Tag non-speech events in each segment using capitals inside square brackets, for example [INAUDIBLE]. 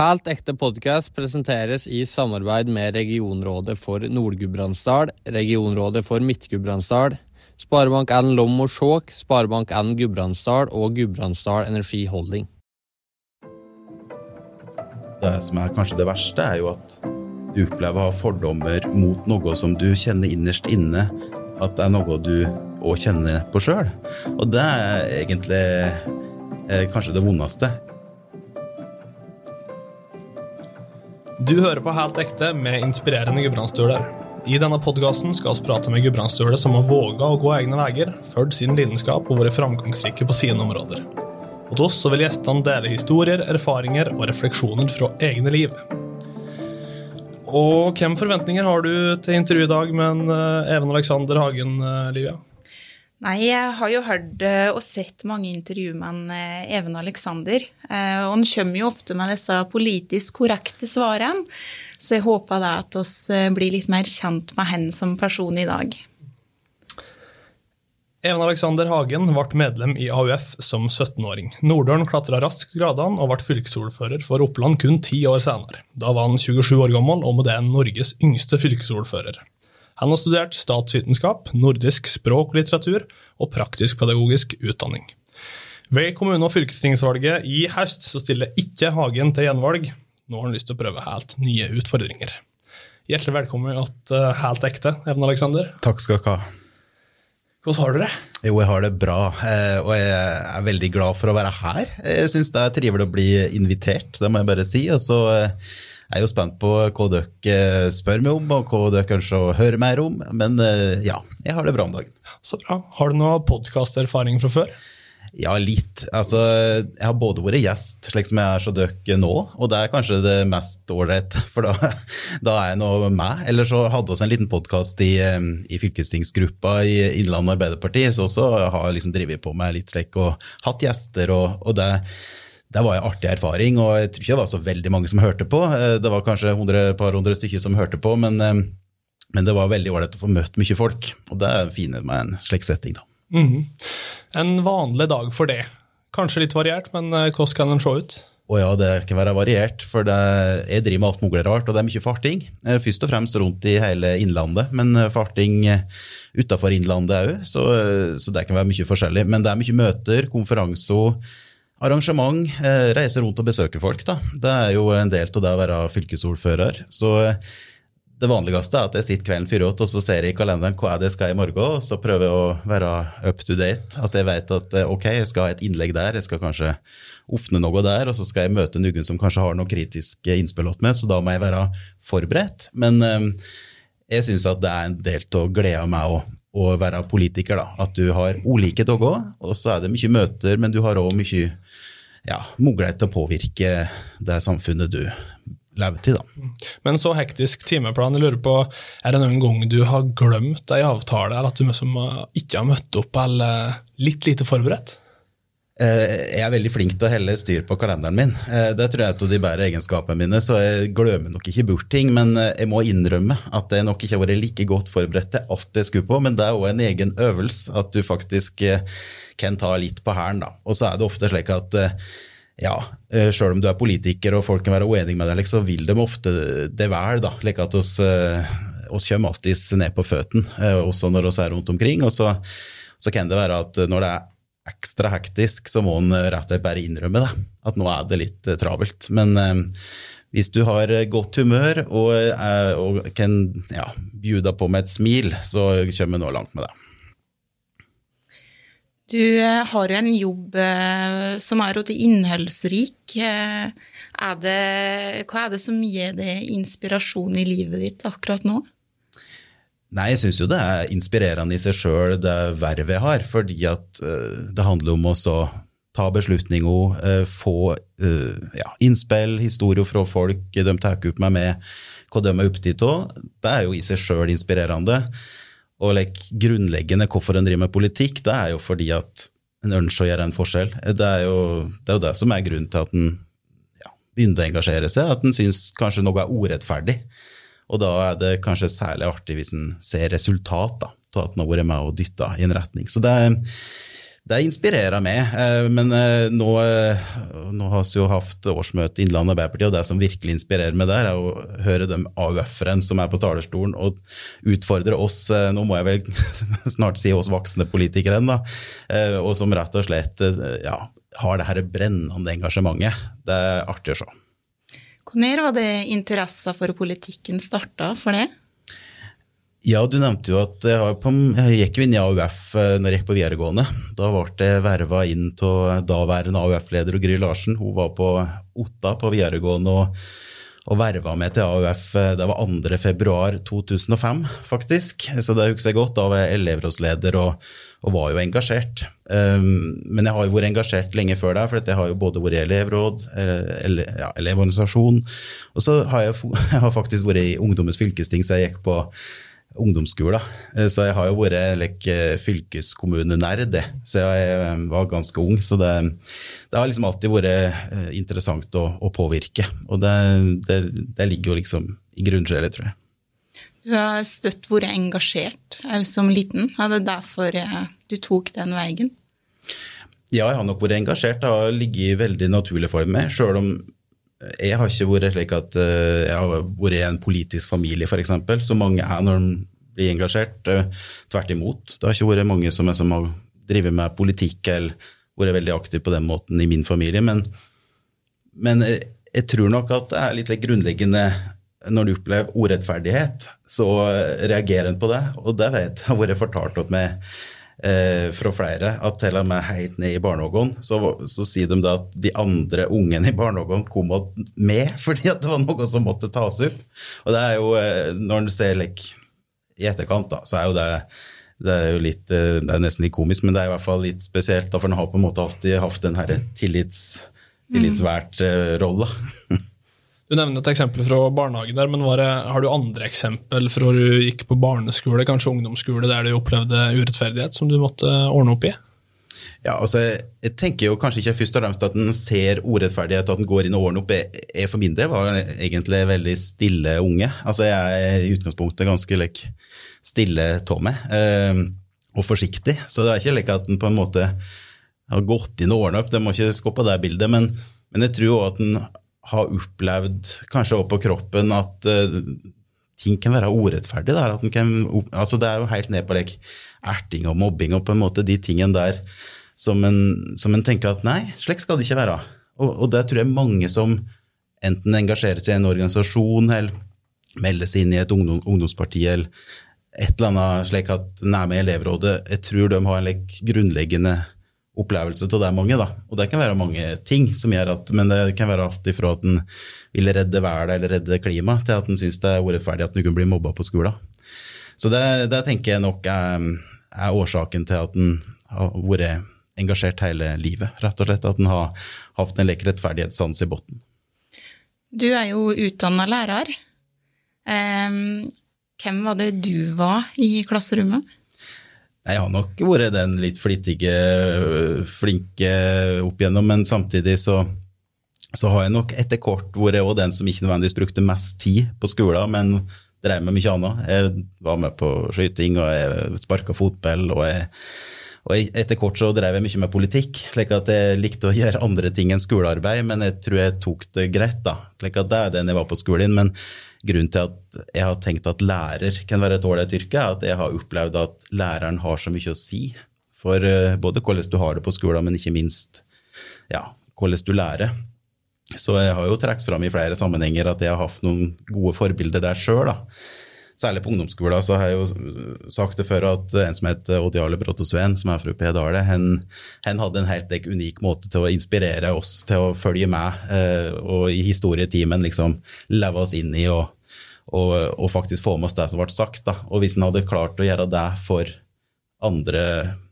Helt ekte podkast presenteres i samarbeid med regionrådet for Nord-Gudbrandsdal, regionrådet for Midt-Gudbrandsdal, Sparebank1 Lom og Skjåk, Sparebank1 Gudbrandsdal og Gudbrandsdal Energi Holding. Det som er kanskje det verste, er jo at du opplever å ha fordommer mot noe som du kjenner innerst inne at det er noe du òg kjenner på sjøl. Og det er egentlig eh, kanskje det vondeste. Du hører på Helt ekte med inspirerende gudbrandsstøler. I denne podkasten skal vi prate med gudbrandsstøler som har våga å gå egne veier, fulgt sin lidenskap og vært framgangsrike på sine områder. Hos oss vil gjestene dele historier, erfaringer og refleksjoner fra egne liv. Og hvem forventninger har du til intervjuet i dag med en, eh, Even Alexander Hagen, eh, Livia? Nei, jeg har jo hørt eh, og sett mange intervjuer med eh, Even Alexander. Eh, og han kommer jo ofte med disse politisk korrekte svarene. Så jeg håper da at eh, blir litt mer kjent med henne som person i dag. Even Alexander Hagen ble medlem i AUF som 17-åring. Nordøren klatra raskt gradene og ble fylkesordfører for Oppland kun ti år senere. Da var han 27 år gammel og med det Norges yngste fylkesordfører. Han har studert statsvitenskap, nordisk språk og litteratur og praktisk-pedagogisk utdanning. Ved kommune- og fylkestingsvalget i høst så stiller ikke Hagen til gjenvalg. Nå har han lyst til å prøve helt nye utfordringer. Hjertelig velkommen til uh, Helt ekte, Even Alexander. Takk skal dere ha. Hvordan har du det? Jo, jeg har det bra, eh, og jeg er veldig glad for å være her. Jeg syns det er trivelig å bli invitert, det må jeg bare si. Og så eh, jeg er jo spent på hva dere spør meg om, og hva dere ønsker å høre mer om. Men eh, ja, jeg har det bra om dagen. Så bra. Har du noe podkasterfaring fra før? Ja, litt. Altså, jeg har både vært gjest, slik som jeg er så døkk nå, og det er kanskje det mest ålreite, [LAUGHS] for da, da, er jeg nå med. Eller så hadde vi en liten podkast i, eh, i fylkestingsgruppa i Innlandet Arbeiderparti, så også har jeg liksom drevet på med litt slik og hatt gjester, og, og det det var en artig erfaring, og jeg tror ikke det var så veldig mange som hørte på. Eh, det var kanskje et par hundre stykker som hørte på, men, eh, men det var veldig ålreit å få møtt mye folk. Og det er fint med en slik setting, da. Mm -hmm. En vanlig dag for det. Kanskje litt variert, men eh, hvordan kan den se ut? Å ja, det kan være variert, for det, jeg driver med alt mulig rart, og det er mye farting. Først og fremst rundt i hele Innlandet, men farting utafor Innlandet òg, så, så, det kan være mye forskjellig. Men det er mye møter, konferanser arrangement, eh, reise rundt og besøke folk. Da. Det er jo en del av det å være fylkesordfører. Så eh, det vanligste er at jeg sitter kvelden før og så ser jeg i kalenderen hva er det jeg skal i morgen, og så prøver jeg å være up to date. At jeg vet at eh, ok, jeg skal ha et innlegg der, jeg skal kanskje åpne noe der, og så skal jeg møte noen som kanskje har noe kritisk innspill med, så da må jeg være forberedt. Men jeg syns at det er en del av gleda med å, å være politiker, da. At du har ulike dager, og så er det mye møter, men du har òg mye ja, mulighet til å påvirke det samfunnet du lever til. Da. Men så hektisk timeplan, jeg lurer på, er det noen gang du har glemt ei avtale, eller at du liksom ikke har møtt opp, eller litt lite forberedt? Eh, jeg er veldig flink til å helle styr på kalenderen min. Eh, det tror jeg er av de bedre egenskapene mine, så jeg glemmer nok ikke bort ting. Men eh, jeg må innrømme at jeg nok ikke har vært like godt forberedt til alt jeg skulle på. Men det er òg en egen øvelse at du faktisk kan ta litt på hælen, da. Og så er det ofte slik at ja, sjøl om du er politiker og folk kan være uenige med deg, så vil de ofte det vel, da. Like at oss, oss kommer alltid ned på føttene, også når oss er rundt omkring. Og så, så kan det være at når det er ekstra hektisk, så må en rett og slett bare innrømme det. At nå er det litt uh, travelt. Men eh, hvis du har godt humør og, eh, og kan ja, bjuda på med et smil, så kommer vi nå langt med det. Du har en jobb som er innholdsrik. Er det, hva er det som gir deg inspirasjon i livet ditt akkurat nå? Nei, jeg syns jo det er inspirerende i seg sjøl, det vervet jeg har. Fordi at uh, det handler om å ta beslutninger, uh, få uh, ja, innspill, historier fra folk de tar opp med hva de er opptatt av. Det er jo i seg sjøl inspirerende. Og like, grunnleggende hvorfor en driver med politikk, det er jo fordi at en ønsker å gjøre en forskjell. Det er jo det, er jo det som er grunnen til at en ja, begynner å engasjere seg, at en syns kanskje noe er urettferdig. Og da er det kanskje særlig artig hvis en ser resultat av at en har vært med og dytta i en retning. Så det, Det inspirerer meg, eh, men eh, nå, eh, nå har vi jo hatt årsmøte i Innlandet Arbeiderparti, og det som virkelig inspirerer meg der, er å høre de AUF-erne som er på talerstolen og utfordrer oss, nå må jeg vel [LAUGHS] snart si oss voksne politikere, da, og som rett og slett ja, har det her brennende engasjementet. Det er artig å se. Når var det interessa for politikken starta for det? Ja, du nevnte jo at jeg, på, jeg gikk jo inn i AUF eh, når jeg gikk på videregående. Da ble jeg verva inn til daværende AUF-leder Gry Larsen. Hun var på Otta på videregående og, og verva meg til AUF. Eh, det var 2. februar 2005, faktisk. Så det husker jeg godt. Da var jeg elevrådsleder og, og, var jo engasjert. Um, men jeg har jo vært engasjert lenge før da, for jeg har jo både vært elevråd, eh, ele, ja, elevorganisasjon, og så har jeg, [LAUGHS] jeg har faktisk vært i Ungdommens fylkesting, så jeg gikk på ungdomsskole. Eh, så jeg har jo vært like, fylkeskommunenerd, så jeg eh, var ganske ung. Så det, det har liksom alltid vært eh, interessant å, å påvirke. Og det, det, det, ligger jo liksom i grunnsjela, tror jeg. Du har støtt vært engasjert som liten. Er det derfor du tok den veien? Ja, jeg har nok vært engasjert. Det har ligget veldig naturlig for meg. Sjøl om jeg har ikke vært slik at uh, jeg har vært i en politisk familie, f.eks., som mange er når de blir engasjert. Tvert imot. Det har ikke vært mange som, som har drevet med politikk eller vært veldig aktiv på den måten i min familie. Men, men jeg, tror nok at det er litt grunnleggende når du opplever urettferdighet, så reagerer en på det. Og det vet jeg har vært fortalt til meg eh, fra flere at til og med helt ned i barnehagen så, så sier de det at de andre ungene i barnehagen kom med [LAUGHS] fordi at det var noe som måtte tas opp. Og det er jo, eh, når en ser like, i etterkant, da, så er jo det det er jo litt, eh, det er nesten litt komisk, men det er i hvert fall litt spesielt. Da, for en har på en måte alltid hatt den her tillits, tillitsvært uh, rolla. [LAUGHS] Du nevner et eksempel fra barnehagen, der, men det, har du andre eksempel fra du gikk på barneskole, kanskje ungdomsskole, der du opplevde urettferdighet som du måtte ordne opp i? Ja, altså, jeg tenker jo kanskje ikke først og fremst at en ser urettferdighet og at en går inn og ordner opp. Jeg for min del var egentlig veldig stille unge. Altså, Jeg er i utgangspunktet ganske like, stille av meg, eh, og forsiktig. Så det er ikke like at en på en måte har gått inn og ordna opp, det må ikke gå på det bildet. Men, men jeg tror òg at en har opplevd, kanskje også på kroppen, at uh, ting kan være urettferdig. Altså det er jo helt ned på lek. erting og mobbing og på en måte de tingene der som en, som en tenker at nei, slik skal det ikke være. Og, og det tror jeg mange som enten engasjerer seg i en organisasjon eller melder seg inn i et ungdom, ungdomsparti eller et eller annet slik at en med elevrådet, jeg tror de har en like, grunnleggende opplevelse av det mange. da. Og det kan være mange ting som gjør at Men det kan være alt ifra at en vil redde været eller redde klimaet, til at en syns det er urettferdig at en kunne bli mobba på skolen. Så det, det tenker jeg nok er, er, årsaken til at en har vært engasjert hele livet. Rett og slett at en har hatt en lek rettferdighetssans i bunnen. Du er jo utdanna lærer. Um, hvem var det du var i klasserommet? Jeg har nok vært den litt flittige, flinke opp igjennom, men samtidig så, så har jeg nok etter kort vært òg den som ikke nødvendigvis brukte mest tid på skolen, men drev med mye annet. Jeg var med på skyting, og jeg sparka fotball, og, jeg, og etter kort så drev jeg mye med politikk, slik at jeg likte å gjøre andre ting enn skolearbeid, men jeg tror jeg tok det greit, da. Slik at det er den jeg var på skolen. men grunnen til at jeg har tenkt at lærer kan være et ålreit yrke, er at jeg har opplevd at læreren har så mye å si for eh, både hvordan du har det på skolen, men ikke minst ja, hvordan du lærer. Så jeg har jo trukket fram i flere sammenhenger at jeg har hatt noen gode forbilder der sjøl. Særlig på ungdomsskolen så har jeg jo sagt det før at en som heter Odd Jarle Brottosveen, som er fra Pedale, hen, han, hadde en helt unik måte til å inspirere oss til å følge med, eh, og i historietimen liksom leve oss inn i og, og, og, faktisk få med oss det som ble sagt. Da. Og hvis han hadde klart å gjøre det for andre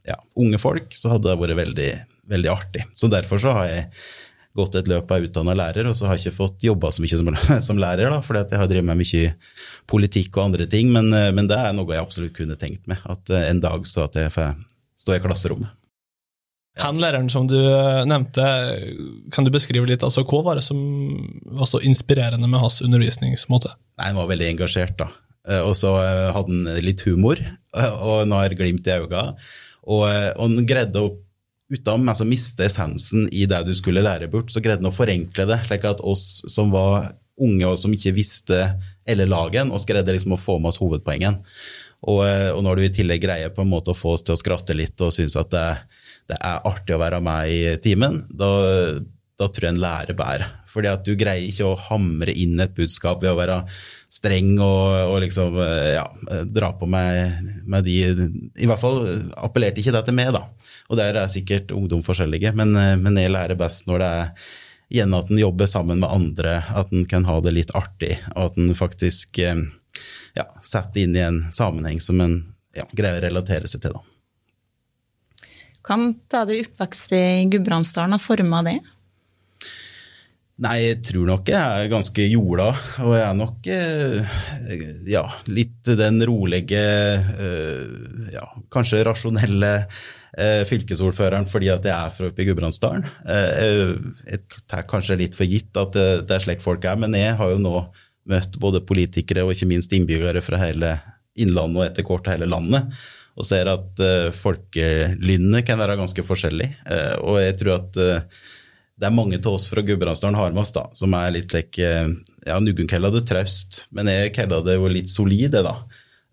ja, unge folk, så hadde det vært veldig, veldig artig. Så derfor så har jeg gått et løp av utdanna lærer, og så har jeg ikke fått jobba så mye som, [LAUGHS] som lærer, da, fordi jeg har drevet med mye politikk og andre ting. Men, eh, men, det er noe jeg absolutt kunne tenkt meg, at eh, en dag så at jeg får stå i klasserommet. Han læreren som du eh, nevnte, kan du beskrive litt, altså hva var det som var så inspirerende med hans undervisningsmåte? Nei, Han var veldig engasjert, da. Og så hadde han litt humor, [LAUGHS] og han har glimt i øynene. Og, og han greide å uten altså, miste essensen i det du skulle lære bort, så greide han å forenkle det, slik at oss som var unge og som ikke visste eller lagen, oss greide liksom å få med oss hovedpoengen. Og, eh, og, når du i tillegg greier på en måte å få oss til å skratte litt og synes at det, det er artig å være med i timen, da, da tror jeg en lærer bærer. Fordi at du greier ikke å hamre inn et budskap ved å være streng og, og liksom eh, ja, dra på med, med, de I hvert fall appellerte ikke det til meg, da. Og der er sikkert ungdom forskjellige, men, eh, men jeg lærer best når det er gjennom at en jobber sammen med andre, at en kan ha det litt artig, og at en faktisk eh, ja, setter inn i en sammenheng som en ja, greier å relatere seg til. Da. Kan da det oppvekst i Gudbrandsdalen ha forma det? Nei, jeg tror nok jeg er ganske jorda, og jeg er nok eh, ja, litt den rolige, eh, ja, kanskje rasjonelle eh, fylkesordføreren fordi at jeg er fra oppe i Gudbrandsdalen. Jeg tar kanskje litt for gitt at det er slik folk er, men jeg har jo nå møtt både politikere og ikke minst innbyggere fra hele Innlandet og etter hvert hele landet, og ser at folkelynnet kan være ganske forskjellig. Og jeg tror at det er mange av oss fra Gudbrandsdalen har med oss da, som er litt like, ja, Noen kaller det traust, men jeg kaller det jo litt solide. da.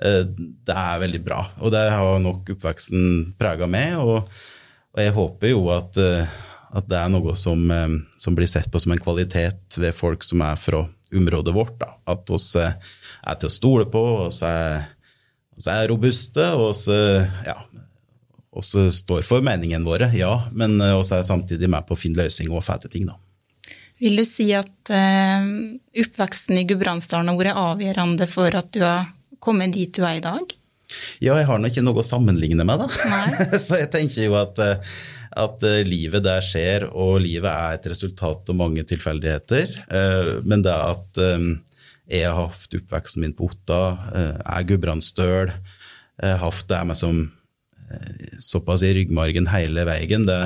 Eh, det er veldig bra, og det har nok oppveksten prega meg. Og, og, jeg håper jo at, eh, at det er noe som, eh, som, blir sett på som en kvalitet ved folk som er fra området vårt. da. At oss er til å stole på, oss er, er robuste, og oss ja, også står for meningen våre, ja, men eh, også er samtidig med på å finne løsninger og fæle ting. da. Vil du si at eh, oppveksten i Gudbrandsdalen har vært avgjørende for at du har kommet dit du er i dag? Ja, jeg har nå ikke noe å sammenligne med, da. [LAUGHS] Så jeg tenker jo at, eh, at, livet der skjer, og livet er et resultat av mange tilfeldigheter. Men det at jeg har hatt oppveksten min på Otta, er gudbrandsdøl, har hatt det med som såpass i ryggmargen hele veien. Det,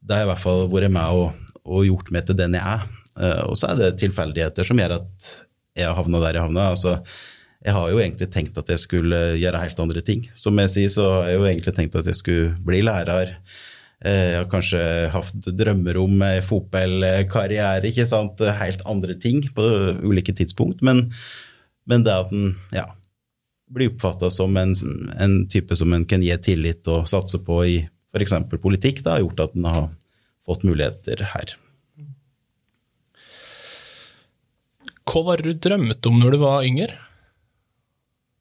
det har i hvert fall vært med og, og, gjort meg til den jeg er. Eh, og så er det tilfeldigheter som gjør at jeg har havna der jeg havna. Altså, jeg har jo egentlig tenkt at jeg skulle gjøre helt andre ting. Som jeg sier, så har jeg jo egentlig tenkt at jeg skulle bli lærer. Eh, jeg har kanskje hatt drømmer om fotballkarriere, ikke sant. Helt andre ting på ulike tidspunkt. Men, men det at en ja, blir oppfatta som en, en, type som en kan gi tillit og satse på i f.eks. politikk, da, har gjort at en har fått muligheter her. Hva var det du drømte om når du var yngre?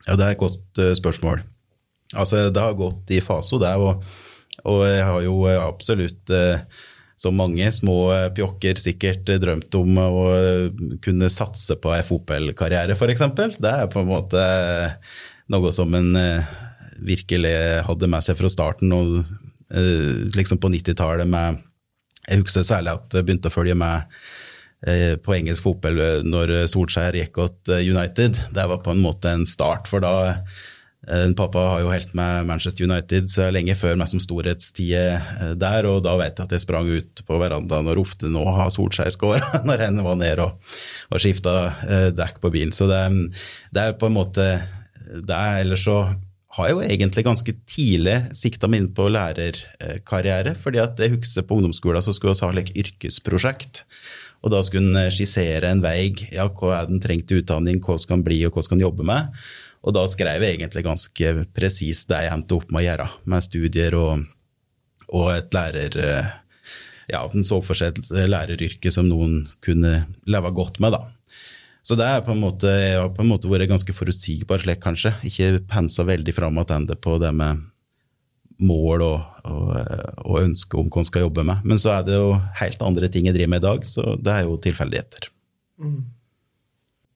Ja, Det er et godt uh, spørsmål. Altså, Det har gått i faso, det. Og, og jeg har jo absolutt uh, som mange små pjokker sikkert drømt om å kunne satse på ei fotballkarriere, f.eks. Det er på en måte noe som en eh, virkelig hadde med seg fra starten. og eh, liksom på 90-tallet med Jeg husker særlig at jeg begynte å følge med eh, på engelsk fotball når Solskjær gikk til United. Det var på en måte en start, for da Eh, pappa har jo helt med Manchester United så lenge før meg som storhetstid eh, der, og da vet jeg at jeg sprang ut på verandaen og ropte 'nå har Solskjær skåra' [LAUGHS] når han var nede og, og skifta eh, dekk på bilen. Så det, det, er på en måte det er, Ellers så har jeg jo egentlig ganske tidlig sikta meg inn på lærerkarriere. fordi at jeg husker på ungdomsskolen så skulle vi ha et yrkesprosjekt. Og da skulle en skissere en vei. Ja, hva er den trengte utdanning, hva skal en bli, og hva skal en jobbe med? Og da skrev jeg egentlig ganske presist det jeg endte opp med å gjøre, med studier og, og et lærer... Ja, at en så for seg et læreryrke som noen kunne leve godt med, da. Så det er på en måte, jeg har på en måte vært ganske forutsigbar slik, kanskje. Ikke pensa veldig fram tilbake på det med mål og, og, og ønske om hva man skal jobbe med. Men så er det jo helt andre ting jeg driver med i dag, så det er jo tilfeldigheter. Mm.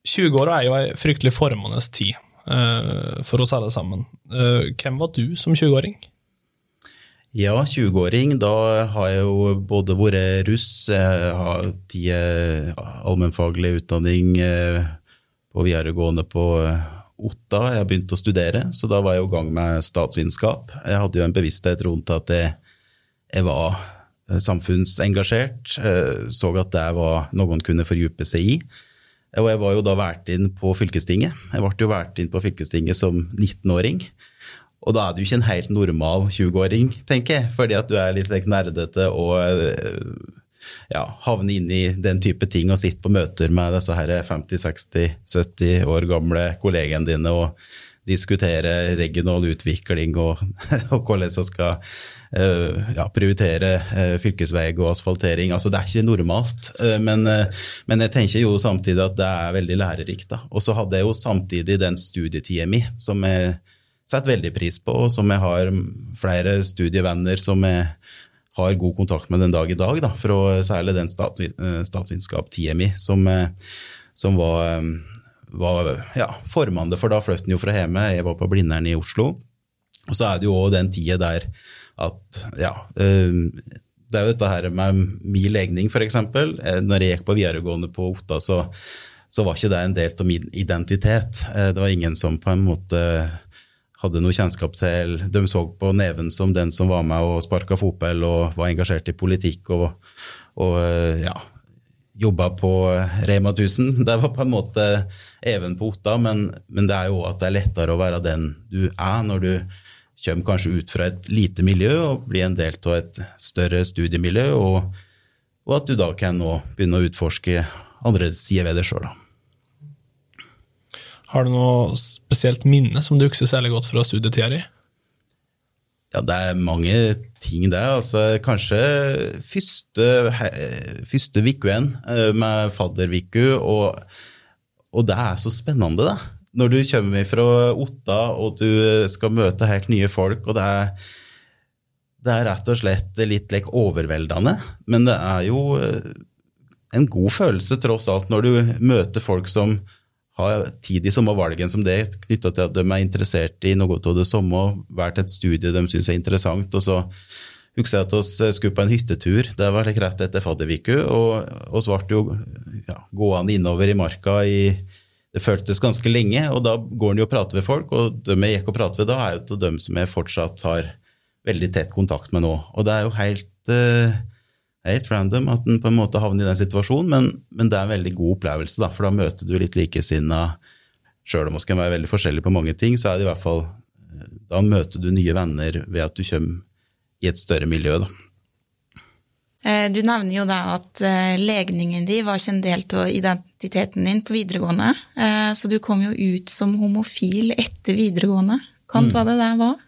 20 år er jo ei fryktelig formende tid. Eh, for oss alle sammen. Eh, hvem var du som 20-åring? Ja, 20-åring. Da har jeg jo både vært russ, jeg har tatt allmennfaglig utdanning eh, på videregående på Otta. Jeg har begynt å studere, så da var jeg i gang med statsvitenskap. Jeg hadde jo en bevissthet rundt at jeg, jeg var samfunnsengasjert, så at det var noe en kunne fordype seg i. Og jeg var jo da valgt inn på fylkestinget. Jeg ble jo valgt inn på fylkestinget som 19-åring. Og da er du ikke en helt normal 20-åring, tenker jeg, fordi at du er litt like, nerdete og ja, havner inn i den type ting og sitter på møter med disse her 50-60-70 år gamle kollegene dine og diskutere regional utvikling og, [LAUGHS] og hvordan man skal ja, prioritere uh, fylkesvei og asfaltering. Altså, det er ikke normalt, uh, men, men, jeg tenker jo samtidig at det er veldig lærerikt. Og så hadde jeg jo samtidig den studietida mi som jeg setter veldig pris på, og som jeg har flere studievenner som jeg har god kontakt med den dag i dag, da, fra særlig den statsvitenskap-tida mi, som, som var var ja, formende, for da flyttet han jo fra hjemme. Jeg var på Blindern i Oslo. Og så er det jo òg den tida der at ja eh, Det er jo dette her med min legning, f.eks. Eh, når jeg gikk på videregående på Otta, så, så var ikke det en del av min identitet. Eh, det var ingen som på en måte hadde noe kjennskap til De så på Neven som den som var med og sparka fotball og var engasjert i politikk og, og ja, jobba på Rema 1000. [LAUGHS] Det var på en måte even på Otta, men, men det er jo at det er lettere å være den du er når du kommer kanskje ut fra et lite miljø og blir en del av et større studiemiljø, og, og at du da kan nå begynne å utforske andre sider ved det sjøl. Har du noe spesielt minne som du husker særlig godt fra studietida di? Ja, det er mange ting, det. Altså, kanskje første, første vikuen eh, med fadderviku, og, og, det er så spennende, da. Når du kommer fra Otta og du skal møte helt nye folk, og det er, det er rett og slett litt like, overveldende. Men det er jo eh, en god følelse, tross alt, når du møter folk som har tid i sommervalgen som det, knytta til at de er interessert i noe av det samme, valgt et studie de syns er interessant. og så husker jeg at vi skulle på en hyttetur. Det var like rett etter fadderviku, og vi ble jo ja, gående innover i marka i Det føltes ganske lenge, og da går en jo og prater med folk, og de jeg gikk og pratet med da, er jo til dem som jeg fortsatt har veldig tett kontakt med nå. Og det er jo helt uh, helt random at en på en måte havner i den situasjonen, men, men, det er en veldig god opplevelse, da, for da møter du litt likesinna. Sjøl om vi kan være veldig forskjellige på mange ting, så er det i hvert fall Da møter du nye venner ved at du kommer i et større miljø, da. Eh, du nevner jo da at eh, legningen din var ikke en del av identiteten din på videregående. Eh, så du kom jo ut som homofil etter videregående. Kan du mm. hva det der var?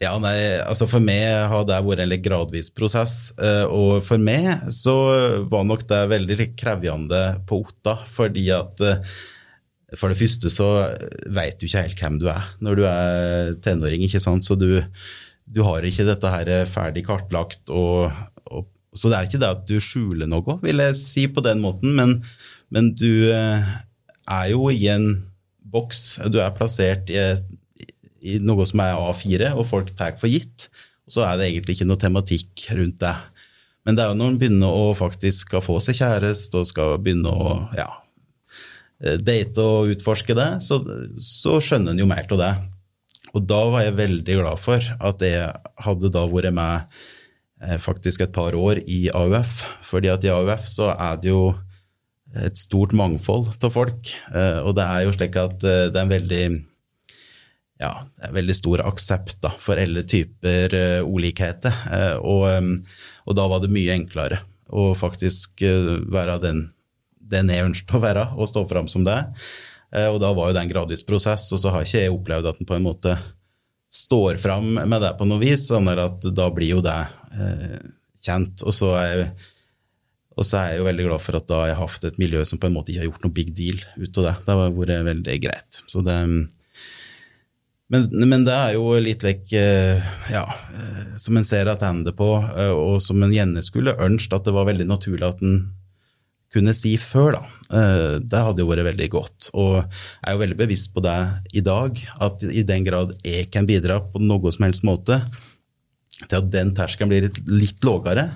Ja, nei, altså For meg har det vært en litt gradvis prosess. Og for meg så var nok det veldig krevende på Otta, fordi at for det første så vet du ikke helt hvem du er når du er tenåring, ikke sant. Så du, du har ikke dette her ferdig kartlagt. Og, så det er ikke det at du skjuler noe, vil jeg si på den måten, men, men du eh, er jo i en boks. Du er plassert i i noe som er A4, og folk tar for gitt. Og så er det egentlig ikke noe tematikk rundt det. Men det er jo når en begynner å faktisk skal få seg kjæreste og skal begynne å ja, eh, date og utforske det, så, så skjønner en jo mer av det. Og da var jeg veldig glad for at jeg hadde da vært med faktisk et par år i AUF. fordi at i AUF så er det jo et stort mangfold av folk. Eh, og det er jo slik at det er en veldig ja, er veldig stor aksept da, for alle typer ulikheter. og, og, da var det mye enklere å faktisk være den, den jeg ønsket å være, og stå fram som det. og da var jo det en gradvis prosess, og så har ikke jeg opplevd at den på en måte står fram med det på noe vis, sånn at da blir jo det kjent. Og så er jeg og så er jeg jo veldig glad for at da jeg har hatt et miljø som på en måte ikke har gjort noe big deal ut av det. Det har vært veldig greit. Så det, men, men, det er jo litt like, eh, ja, eh, som en ser tilbake på, eh, og som en gjerne skulle ønske at det var veldig naturlig at en kunne si før, da. Det hadde jo vært veldig godt. Og jeg er jo veldig bevisst på det i dag, at i den grad jeg kan bidra på noe som helst måte til at den terskelen blir litt, litt lavere,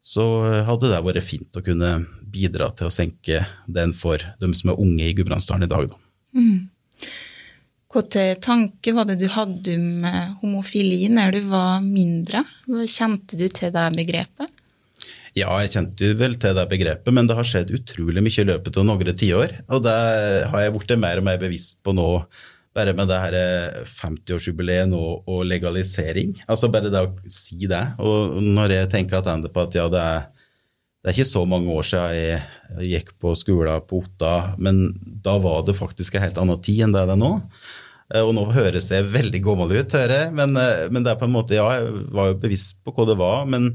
så hadde det vært fint å kunne bidra til å senke den for dem som er unge i Gudbrandsdalen i dag. Da. Mm. Hvilke tanker var det du hadde om homofili når du var mindre? Kjente du til det begrepet? Ja, jeg kjente vel til det begrepet, men det har skjedd utrolig mye i løpet av noen tiår. Og det har jeg blitt mer og mer bevisst på nå, bare med det her 50-årsjubileet nå og legalisering. Altså bare det å si det. Og når jeg tenker tilbake på at ja, det er, det er ikke så mange år siden jeg gikk på skolen på Otta, men da var det faktisk en helt annen tid enn det det er nå. Eh, og nå høres jeg veldig gammel ut, hører men, eh, men, det er på en måte, ja, jeg var jo bevisst på hva det var. Men,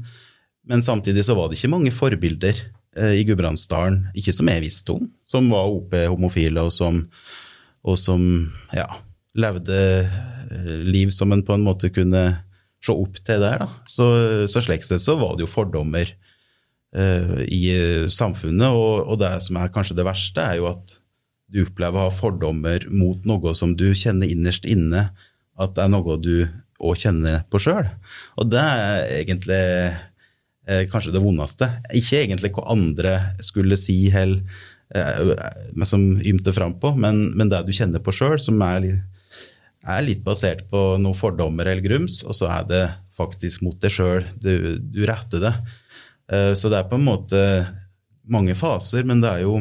men samtidig så var det ikke mange forbilder eh, i Gudbrandsdalen, ikke som jeg visste om, som var OP-homofile, og som, og som ja, levde liv som en på en måte kunne se opp til der. Da. Så, så slik sett så var det jo fordommer uh, i samfunnet, og, og det som er kanskje det verste, er jo at du opplever å ha fordommer mot noe som du kjenner innerst inne at det er noe du òg kjenner på sjøl. Og det er egentlig eh, kanskje det vondeste. Ikke egentlig hva andre skulle si heller, eh, som ymter fram på, men, men, det du kjenner på sjøl, som er, er, litt basert på noen fordommer eller grums, og så er det faktisk mot deg sjøl du, du retter det. Eh, så det er på en måte mange faser, men det er jo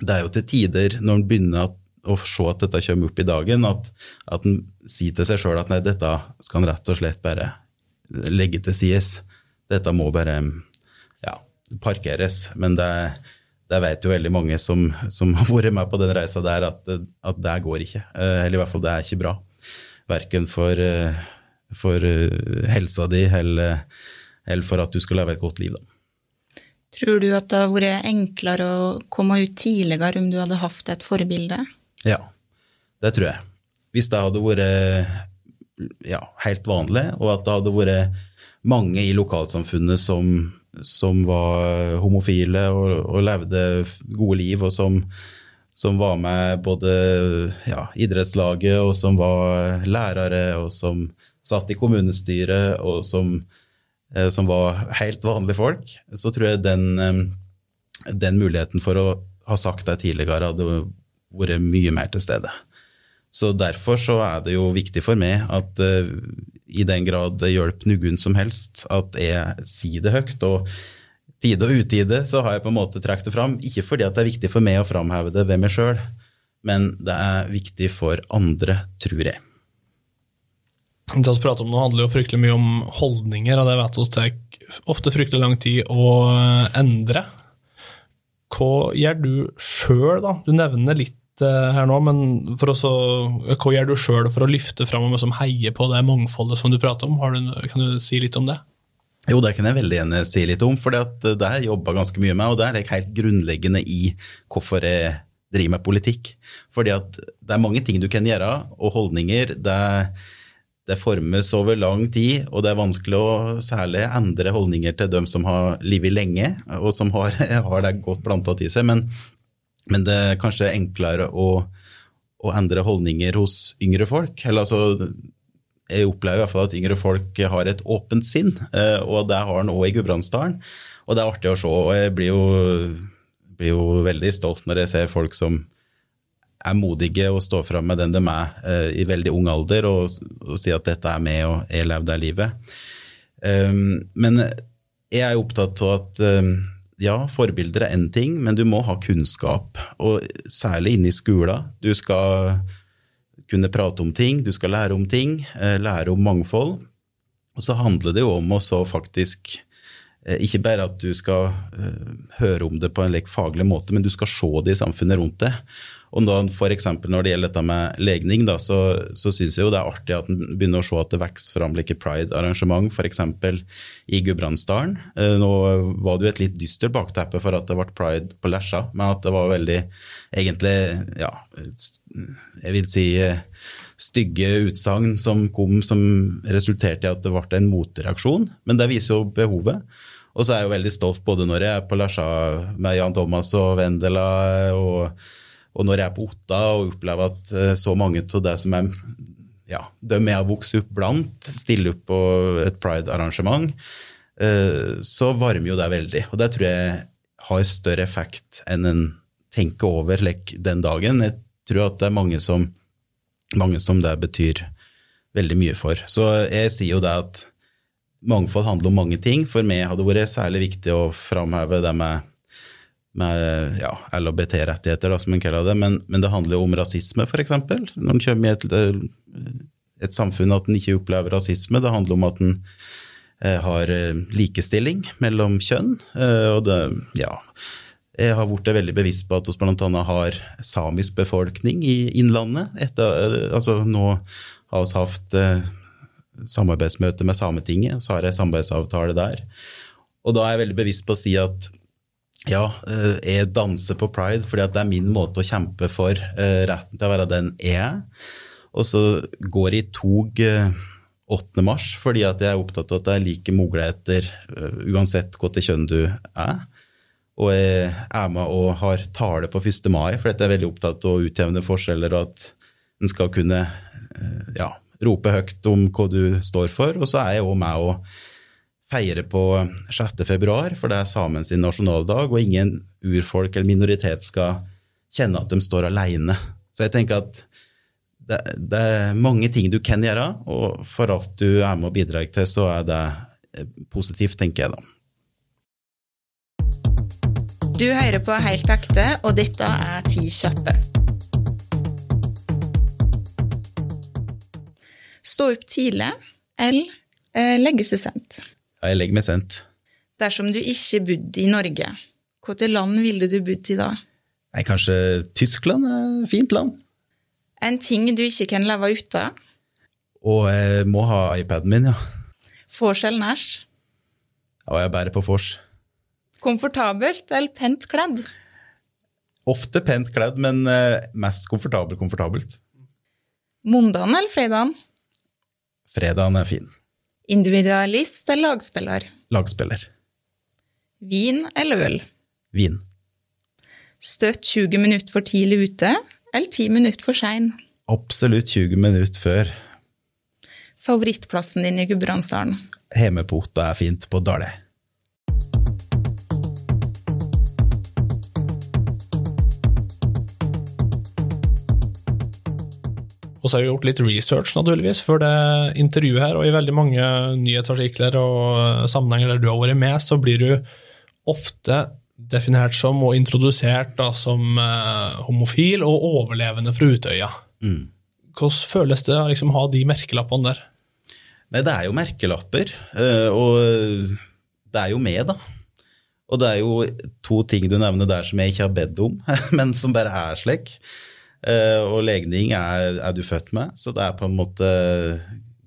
det er jo til tider, når en begynner å se at dette kommer opp i dagen, at, at en sier til seg sjøl at nei, dette skal en rett og slett bare legge til sides. Dette må bare ja, parkeres. Men det, det vet jo veldig mange som, som, har vært med på den reisa der, at, at det går ikke. Eh, eller i hvert fall, det er ikke bra. Verken for, eh, for eh, helsa di eller, eller for at du skal leve et godt liv. da. Tror du at det hadde vært enklere å komme ut tidligere om du hadde hatt et forbilde? Ja, det tror jeg. Hvis det hadde vært ja, helt vanlig, og at det hadde vært mange i lokalsamfunnet som, som var homofile og, og, levde gode liv, og som, som var med både ja, idrettslaget, og som var lærere, og som satt i kommunestyret, og som Eh, som var helt vanlige folk, så tror jeg den, eh, den muligheten for å ha sagt det tidligere hadde vært mye mer til stede. Så derfor så er det jo viktig for meg at uh, i den grad det hjelper noen som helst, at jeg sier det høyt. Og tide og utide så har jeg på en måte trukket det fram, ikke fordi det er viktig for meg å framheve det ved meg sjøl, men det er viktig for andre, tror jeg. Det vi prater om nå, handler jo fryktelig mye om holdninger, og det vet vi tar ofte fryktelig lang tid å endre. Hva gjør du sjøl, da? Du nevner litt eh, her nå, men også, hva gjør du sjøl for å løfte fram og heie heier på det mangfoldet som du prater om? Du, kan du si litt om det? Jo, det kan jeg veldig gjerne si litt om, for det har jeg jobba ganske mye med. Og det er helt grunnleggende i hvorfor jeg driver med politikk. Fordi at det er mange ting du kan gjøre, og holdninger. det det formes over lang tid, og det er vanskelig å særlig endre holdninger til dem som har livet lenge, og som har, [LAUGHS] har det godt planta til seg. Men, men, det er kanskje enklere å, å, endre holdninger hos yngre folk. Eller altså, jeg opplever i hvert fall at yngre folk har et åpent sinn, eh, og det har han òg i Gudbrandsdalen. Og det er artig å se, og jeg blir jo, blir jo veldig stolt når jeg ser folk som er modige og står fram med den de er uh, i veldig ung alder, og, og sier at dette er med og jeg levde det livet. Um, men jeg er opptatt av at um, ja, forbilder er én ting, men du må ha kunnskap. Og særlig inne i skolen. Du skal kunne prate om ting, du skal lære om ting, uh, lære om mangfold. Og så handler det jo om å så faktisk uh, ikke bare at du skal høre om det på en lek faglig måte, men du skal se det i samfunnet rundt det. Og da for når det gjelder dette med legning, da, så, så syns jeg jo det er artig at en begynner å se at det vokser fram like pride-arrangement, f.eks. i Gudbrandsdalen. Eh, nå var det jo et litt dystert bakteppe for at det ble pride på Lesja, men at det var veldig egentlig, ja, jeg vil si stygge utsagn som kom som resulterte i at det ble en motreaksjon. Men det viser jo behovet. Og så er jeg jo veldig stolt både når jeg er på Lesja med Jan Thomas og Vendela og og når jeg er på Otta og opplever at eh, så mange av det som er ja, dem jeg har vokst opp blant, stiller opp på et pride-arrangement, eh, så varmer jo det veldig. Og det tror jeg har større effekt enn en tenker over den dagen. Jeg tror at det er mange som, mange som det betyr veldig mye for. Så jeg sier jo det at mangfold handler om mange ting. For meg hadde det vært særlig viktig å framheve det med med ja, LHBT-rettigheter, som en kaller det. Men, men, det handler jo om rasisme, f.eks. Når en kommer i et, et, samfunn at en ikke opplever rasisme. Det handler om at en eh, har eh, likestilling mellom kjønn. Eh, og det, ja, jeg har blitt veldig bevisst på at vi bl.a. har samisk befolkning i Innlandet. Etter, eh, altså, nå har vi hatt eh, samarbeidsmøte med Sametinget, og så har jeg samarbeidsavtale der. Og da er jeg veldig bevisst på å si at ja, eh, jeg danser på pride fordi det er min måte å kjempe for eh, retten til å være den jeg er. Og så går jeg i tog 8. Eh, mars fordi jeg er opptatt av at det er like muligheter uansett hvilket kjønn du er. Og jeg er med og har tale på 1. mai, for jeg er veldig opptatt av å utjevne forskjeller, og at en skal kunne ja, rope høyt om hva du står for. Og så er jeg òg med å feire på 6. februar, for det er samens nasjonaldag, og ingen urfolk eller minoritet skal kjenne at de står alene. Så jeg tenker at det, det, er mange ting du kan gjøre, og for alt du er med og bidrar til, så er det eh, positivt, tenker jeg da. Du hører på Helt ekte, og dette er Ti kjappe. Stå opp tidlig eller eh, legge seg sent. Ja, jeg legger meg sent. Dersom du ikke bodde i Norge, hvilket land ville du bodd i da? Nei, Kanskje Tyskland er et fint land. En ting du ikke kan leve uten? Og jeg må ha iPaden min, ja. Vors eller? Ja, jeg bærer på vors. Komfortabelt eller pent kledd? Ofte pent kledd, men eh, mest komfortabelt komfortabelt. Mondagen eller fredagen? Fredagen er fin. Individualist eller lagspiller? Lagspiller. Vin eller øl? Vin. Støtt 20 minutter for tidlig ute eller 10 minutter for sein? Absolutt 20 minutter før. Favorittplassen din i Gudbrandsdalen? Hemepota er fint på Dale. Og så har vi gjort litt research naturligvis før det intervjuet her, og i veldig mange nyhetsartikler og eh, sammenhenger der du har vært med, så blir du ofte definert som og introdusert da, som eh, homofil og overlevende fra Utøya. Mm. Hvordan føles det å liksom, ha de merkelappene der? Nei, det er jo merkelapper, eh, og det er jo med, da. Og det er jo to ting du nevner der som jeg ikke har bedt om, [LAUGHS] men som bare er slik. Uh, og legning er, er, du født med, så det er på en måte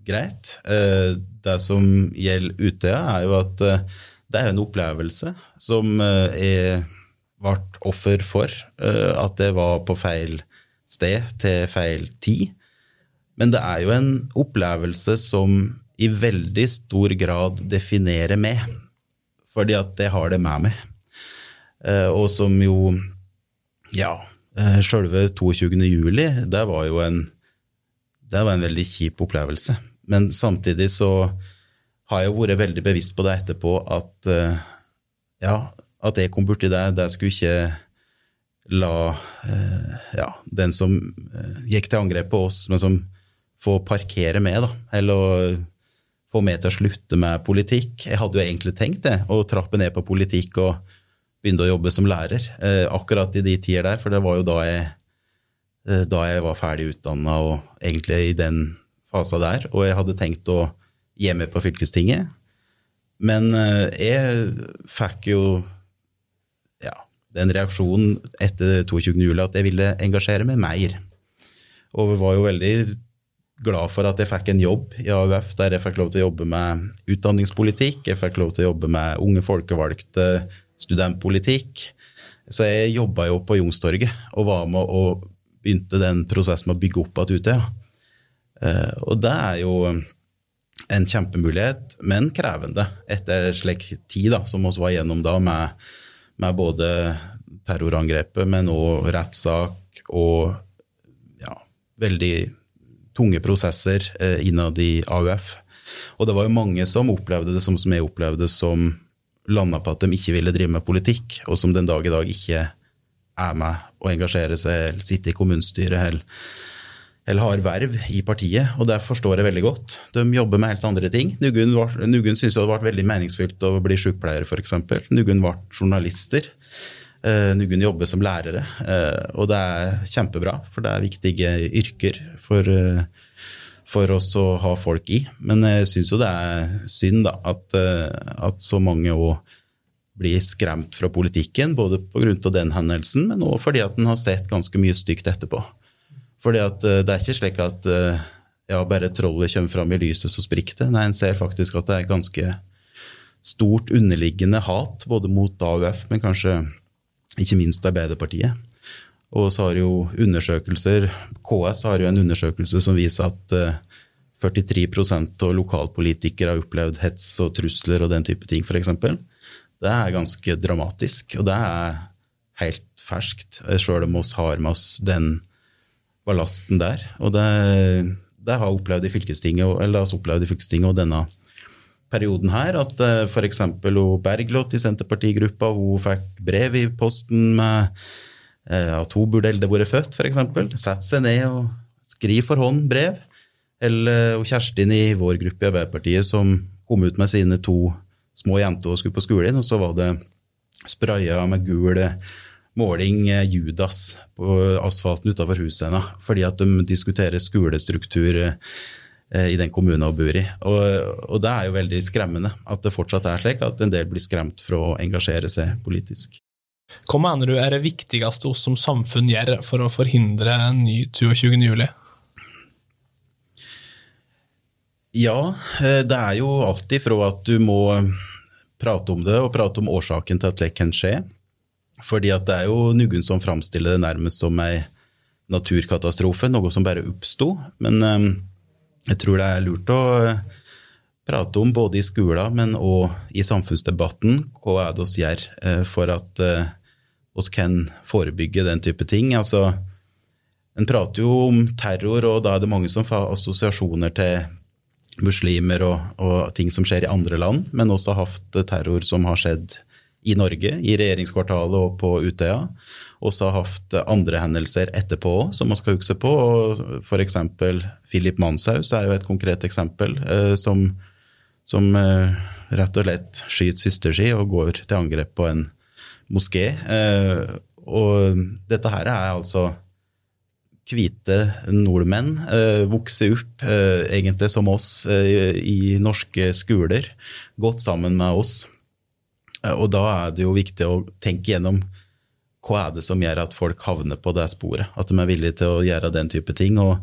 greit. Uh, det som gjelder Utøya, er jo at uh, det er en opplevelse som jeg ble offer for. at det var på feil sted til feil tid. Men det er jo en opplevelse som i veldig stor grad definerer meg, fordi at det har det med meg. og som jo Ja, Eh, Sjølve 22. juli, det var jo en, det var en veldig kjip opplevelse. Men samtidig så har jeg vært veldig bevisst på det etterpå at eh, ja, at jeg kom borti det, det skulle ikke la eh, ja, den som gikk til angrep på oss, men som får parkere med, da. Eller få meg til å slutte med politikk. Jeg hadde jo egentlig tenkt det, å trappe ned på politikk og begynte å jobbe som lærer. Eh, akkurat i de tider der, for det var jo da jeg, eh, da jeg var ferdig utdanna og egentlig i den fasa der. Og jeg hadde tenkt å hjemme på fylkestinget. Men eh, jeg fikk jo ja, den reaksjonen etter 22. juli at jeg ville engasjere meg mer. Og var jo veldig glad for at jeg fikk en jobb i AUF der jeg fikk lov til å jobbe med utdanningspolitikk. Jeg fikk lov til å jobbe med unge folkevalgte studentpolitikk. Så jeg jobba jo på Youngstorget og var med og begynte den prosessen med å bygge opp igjen Utøya. ja. og det er jo en kjempemulighet, men krevende etter slik tid da, som vi var gjennom da, med, med både terrorangrepet, men òg rettssak og ja, veldig tunge prosesser eh, innad i AUF. Og det var jo mange som opplevde det som, som jeg opplevde som landa på at de ikke ville drive med politikk, og som den dag i dag ikke er med og engasjerer seg, eller sitter i kommunestyret, eller, eller har verv i partiet. Og det forstår jeg veldig godt. De jobber med helt andre ting. Nugun, var, syntes det hadde vært veldig meningsfylt å bli sykepleier, f.eks. Nugun ble journalister. Uh, Nugunn jobber som lærere, uh, og det er kjempebra, for det er viktige yrker for, eh, for oss å ha folk i. Men jeg syns jo det er synd da, at, at så mange òg blir skremt fra politikken, både pga. den hendelsen, men òg fordi at en har sett ganske mye stygt etterpå. Fordi at det er ikke slik at ja, bare trollet kommer fram i lyset, så sprikker det. Nei, en ser faktisk at det er ganske stort underliggende hat, både mot AUF, men kanskje ikke minst Arbeiderpartiet. Og så har jo undersøkelser KS har jo en undersøkelse som viser at 43 eh, av lokalpolitikere har opplevd hets og trusler og den type ting, f.eks. Det er ganske dramatisk, og det er helt ferskt, sjøl om oss har med oss den ballasten der. Og det, det har opplevd i fylkestinget, eller altså opplevd i fylkestinget og denne perioden her at eh, f.eks. Berglot i Senterpartigruppa hun fikk brev i posten med at hun burde eldre vært født, f.eks. Sette seg ned og skrive for hånd brev. Eller uh, Kjerstin i vår gruppe i Arbeiderpartiet som kom ut med sine to små jenter og skulle på skolen, og så var det spraya med gul måling Judas på asfalten utafor huset hennes, fordi at de diskuterer skolestruktur Eh, i den kommunen hun bor i. Og, og, det er jo veldig skremmende at det fortsatt er slik at en del blir skremt for å engasjere seg politisk. Hva mener du er det viktigste oss som samfunn gjør for å forhindre en ny 22. juli? Ja, eh, det er jo alltid fra at du må prate om det, og prate om årsaken til at det kan skje. Fordi at det er jo noen som framstiller det nærmest som ei naturkatastrofe, noe som bare oppsto. Men eh, jeg tror det er lurt å eh, prate om både i skolen, men òg i samfunnsdebatten. Hva er det vi gjør eh, for at eh, kan forebygge den type ting? Altså, en prater jo om terror, og da er det mange som får assosiasjoner til muslimer og, og ting som skjer i andre land, men også hatt terror som har skjedd i Norge, i regjeringskvartalet og på Utøya også har hatt andre hendelser etterpå som man skal huske på. F.eks. Philip Manshaus er jo et konkret eksempel eh, som, som eh, rett og slett skyter søster si og går til angrep på en moské. Eh, og dette her er altså hvite nordmenn eh, vokse opp eh, egentlig som oss eh, i norske skoler, godt sammen med oss. Eh, og da er det jo viktig å tenke gjennom hva er det som gjør at folk havner på det sporet? At de er villige til å gjøre den type ting. Og,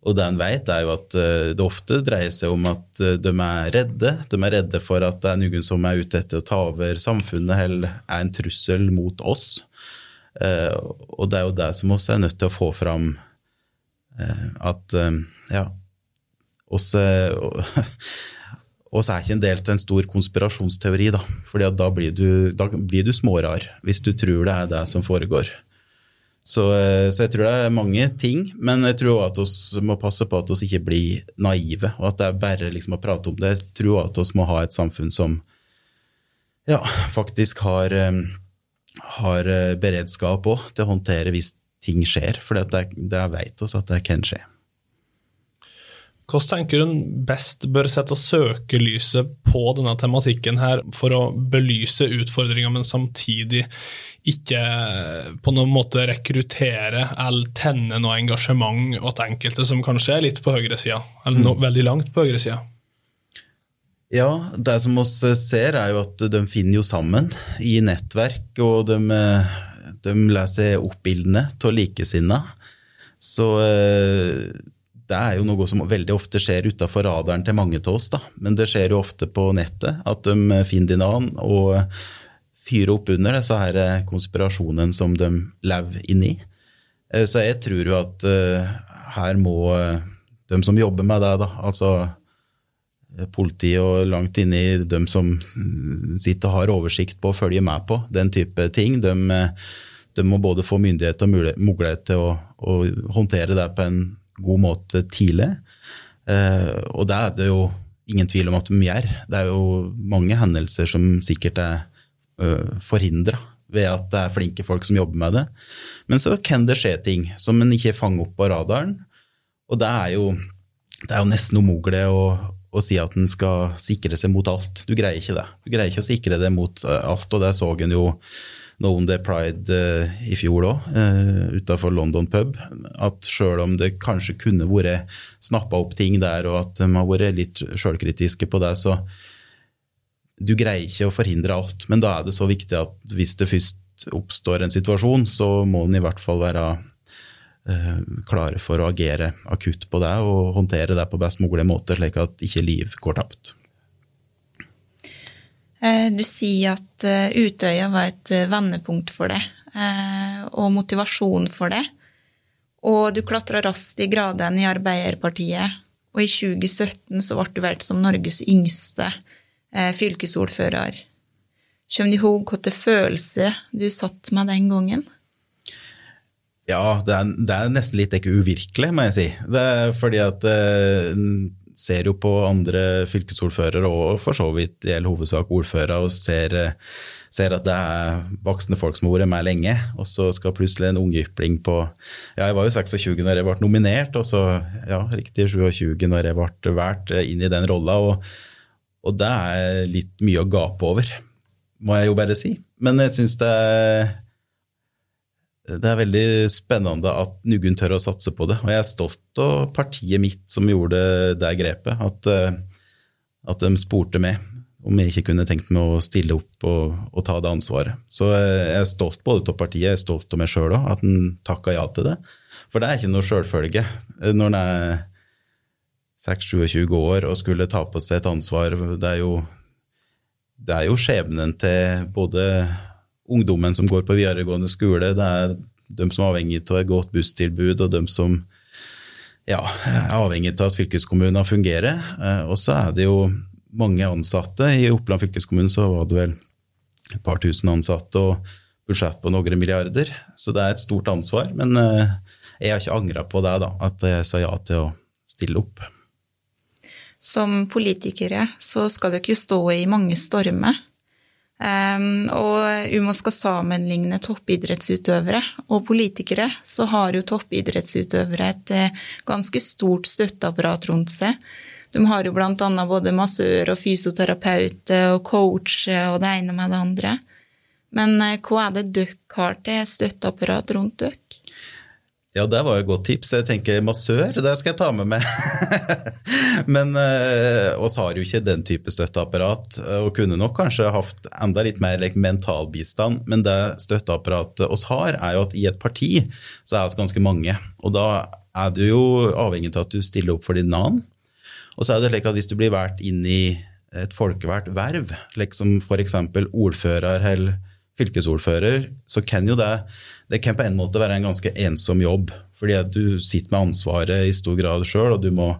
og det en vet, er jo at eh, det ofte dreier seg om at eh, de er redde. De er redde for at det er noen som er ute etter å ta over samfunnet, eller er en trussel mot oss. Eh, og det er jo det som også er nødt til å få fram at ja, oss [LAUGHS] Og så er ikke en del til en stor konspirasjonsteori, da. For da, da blir du smårar hvis du tror det er det som foregår. Så, eh, så, jeg tror det er mange ting, men jeg tror at vi må passe på at vi ikke blir naive. Og at det er bare liksom å prate om det. Jeg tror at vi må ha et samfunn som ja, faktisk har, eh, har eh, beredskap òg til å håndtere hvis ting skjer. For det, det vet oss at det kan skje. Hvordan tenker du en best bør sette søkelyset på denne tematikken her for å belyse utfordringer, men samtidig ikke på noen måte rekruttere eller tenne noe engasjement hos enkelte som kanskje er litt på høyresida, eller no, mm. veldig langt på høyresida? Ja, det som vi ser, er jo at de finner jo sammen i nettverk, og de, de leser oppbildene av likesinnede. Så eh, det er jo noe som veldig ofte skjer utafor radaren til mange av oss. da. Men det skjer jo ofte på nettet, at de finner din annen og fyrer opp under disse her konspirasjonene som de lever inni. Eh, så jeg tror jo at eh, her må eh, de som jobber med det, da, altså politiet og langt inni de som sitter og har oversikt på å følge med på den type ting, de, de må både få myndighet og mulighet til å, å håndtere det på en god måte tidlig. Eh, og det er det jo ingen tvil om at de gjør. Det er jo mange hendelser som sikkert er uh, forhindra ved at det er flinke folk som jobber med det. Men så kan det skje ting som en ikke fanger opp på radaren. Og det er jo, det er jo nesten umulig å, å si at en skal sikre seg mot alt. Du greier ikke det. Du greier ikke å sikre det mot alt, og det så en jo om det er pride uh, i fjor òg, uh, utafor London pub, at sjøl om det kanskje kunne vært snappa opp ting der, og at de har vært litt sjølkritiske på det, så du greier ikke å forhindre alt. Men da er det så viktig at hvis det først oppstår en situasjon, så må en i hvert fall være uh, klare for å agere akutt på det og håndtere det på best mulig måte, slik at ikke liv går tapt. Eh, du sier at eh, Utøya var et eh, vendepunkt for deg, og motivasjon for deg. Og du klatra raskt i gradene i Arbeiderpartiet, og i 2017 så ble du valgt som Norges yngste fylkesordfører. Kommer du ihåg hvilken følelse du satt med den gangen? Ja, det er, det er nesten litt ikke uvirkelig, må jeg si. Det er fordi at ser jo på andre fylkesordførere og for så vidt i all hovedsak ordførere og ser, ser, at det er voksne folk som har vært med lenge, og så skal plutselig en ungypling på Ja, jeg var jo 26 når jeg ble nominert, og så ja, riktig 27 når jeg ble valgt inn i den rolla, og, og, det er litt mye å gape over, må jeg jo bare si. Men jeg syns det er det er veldig spennende at Nugun tør å satse på det. Og jeg er stolt av partiet mitt som gjorde det grepet. At, eh, at de spurte meg om jeg ikke kunne tenkt meg å stille opp og, og, ta det ansvaret. Så jeg er stolt både av partiet jeg er stolt av meg sjøl òg, at en takka ja til det. For det er ikke noe sjølfølge når en er 6-27 år og skulle ta på seg et ansvar. Det er jo, det er jo skjebnen til både ungdommen som går på videregående skole, det er de som er avhengig av et godt busstilbud, og de som ja, er avhengig av at fylkeskommunen fungerer. Eh, og så er det jo mange ansatte. I Oppland fylkeskommune så var det vel et par tusen ansatte og budsjett på noen milliarder. Så det er et stort ansvar. Men eh, jeg har ikke angra på det, da, at jeg sa ja til å stille opp. Som politikere så skal dere jo stå i mange stormer. Um, og UMO skal sammenligne toppidrettsutøvere og politikere, så har jo toppidrettsutøvere et uh, ganske stort støtteapparat rundt seg. De har jo annet både massør og fysioterapeut og coach og det ene med det andre. Men uh, hva er det dere har til støtteapparat rundt dere? Ja, det var jo et godt tips. Jeg tenker massør, det skal jeg ta med meg. [LAUGHS] Men eh, oss har jo ikke den type støtteapparat, og kunne nok kanskje hatt enda litt mer like, mental bistand. Men det støtteapparatet oss har, er jo at i et parti så er det ganske mange. Og da er du jo avhengig av at du stiller opp for din navn. Og så er det slik at hvis du blir valgt inn i et folkevalgt verv, liksom f.eks. ordfører eller fylkesordfører, så kan jo det det kan på en måte være en ganske ensom jobb. Fordi at du sitter med ansvaret i stor grad sjøl, og du må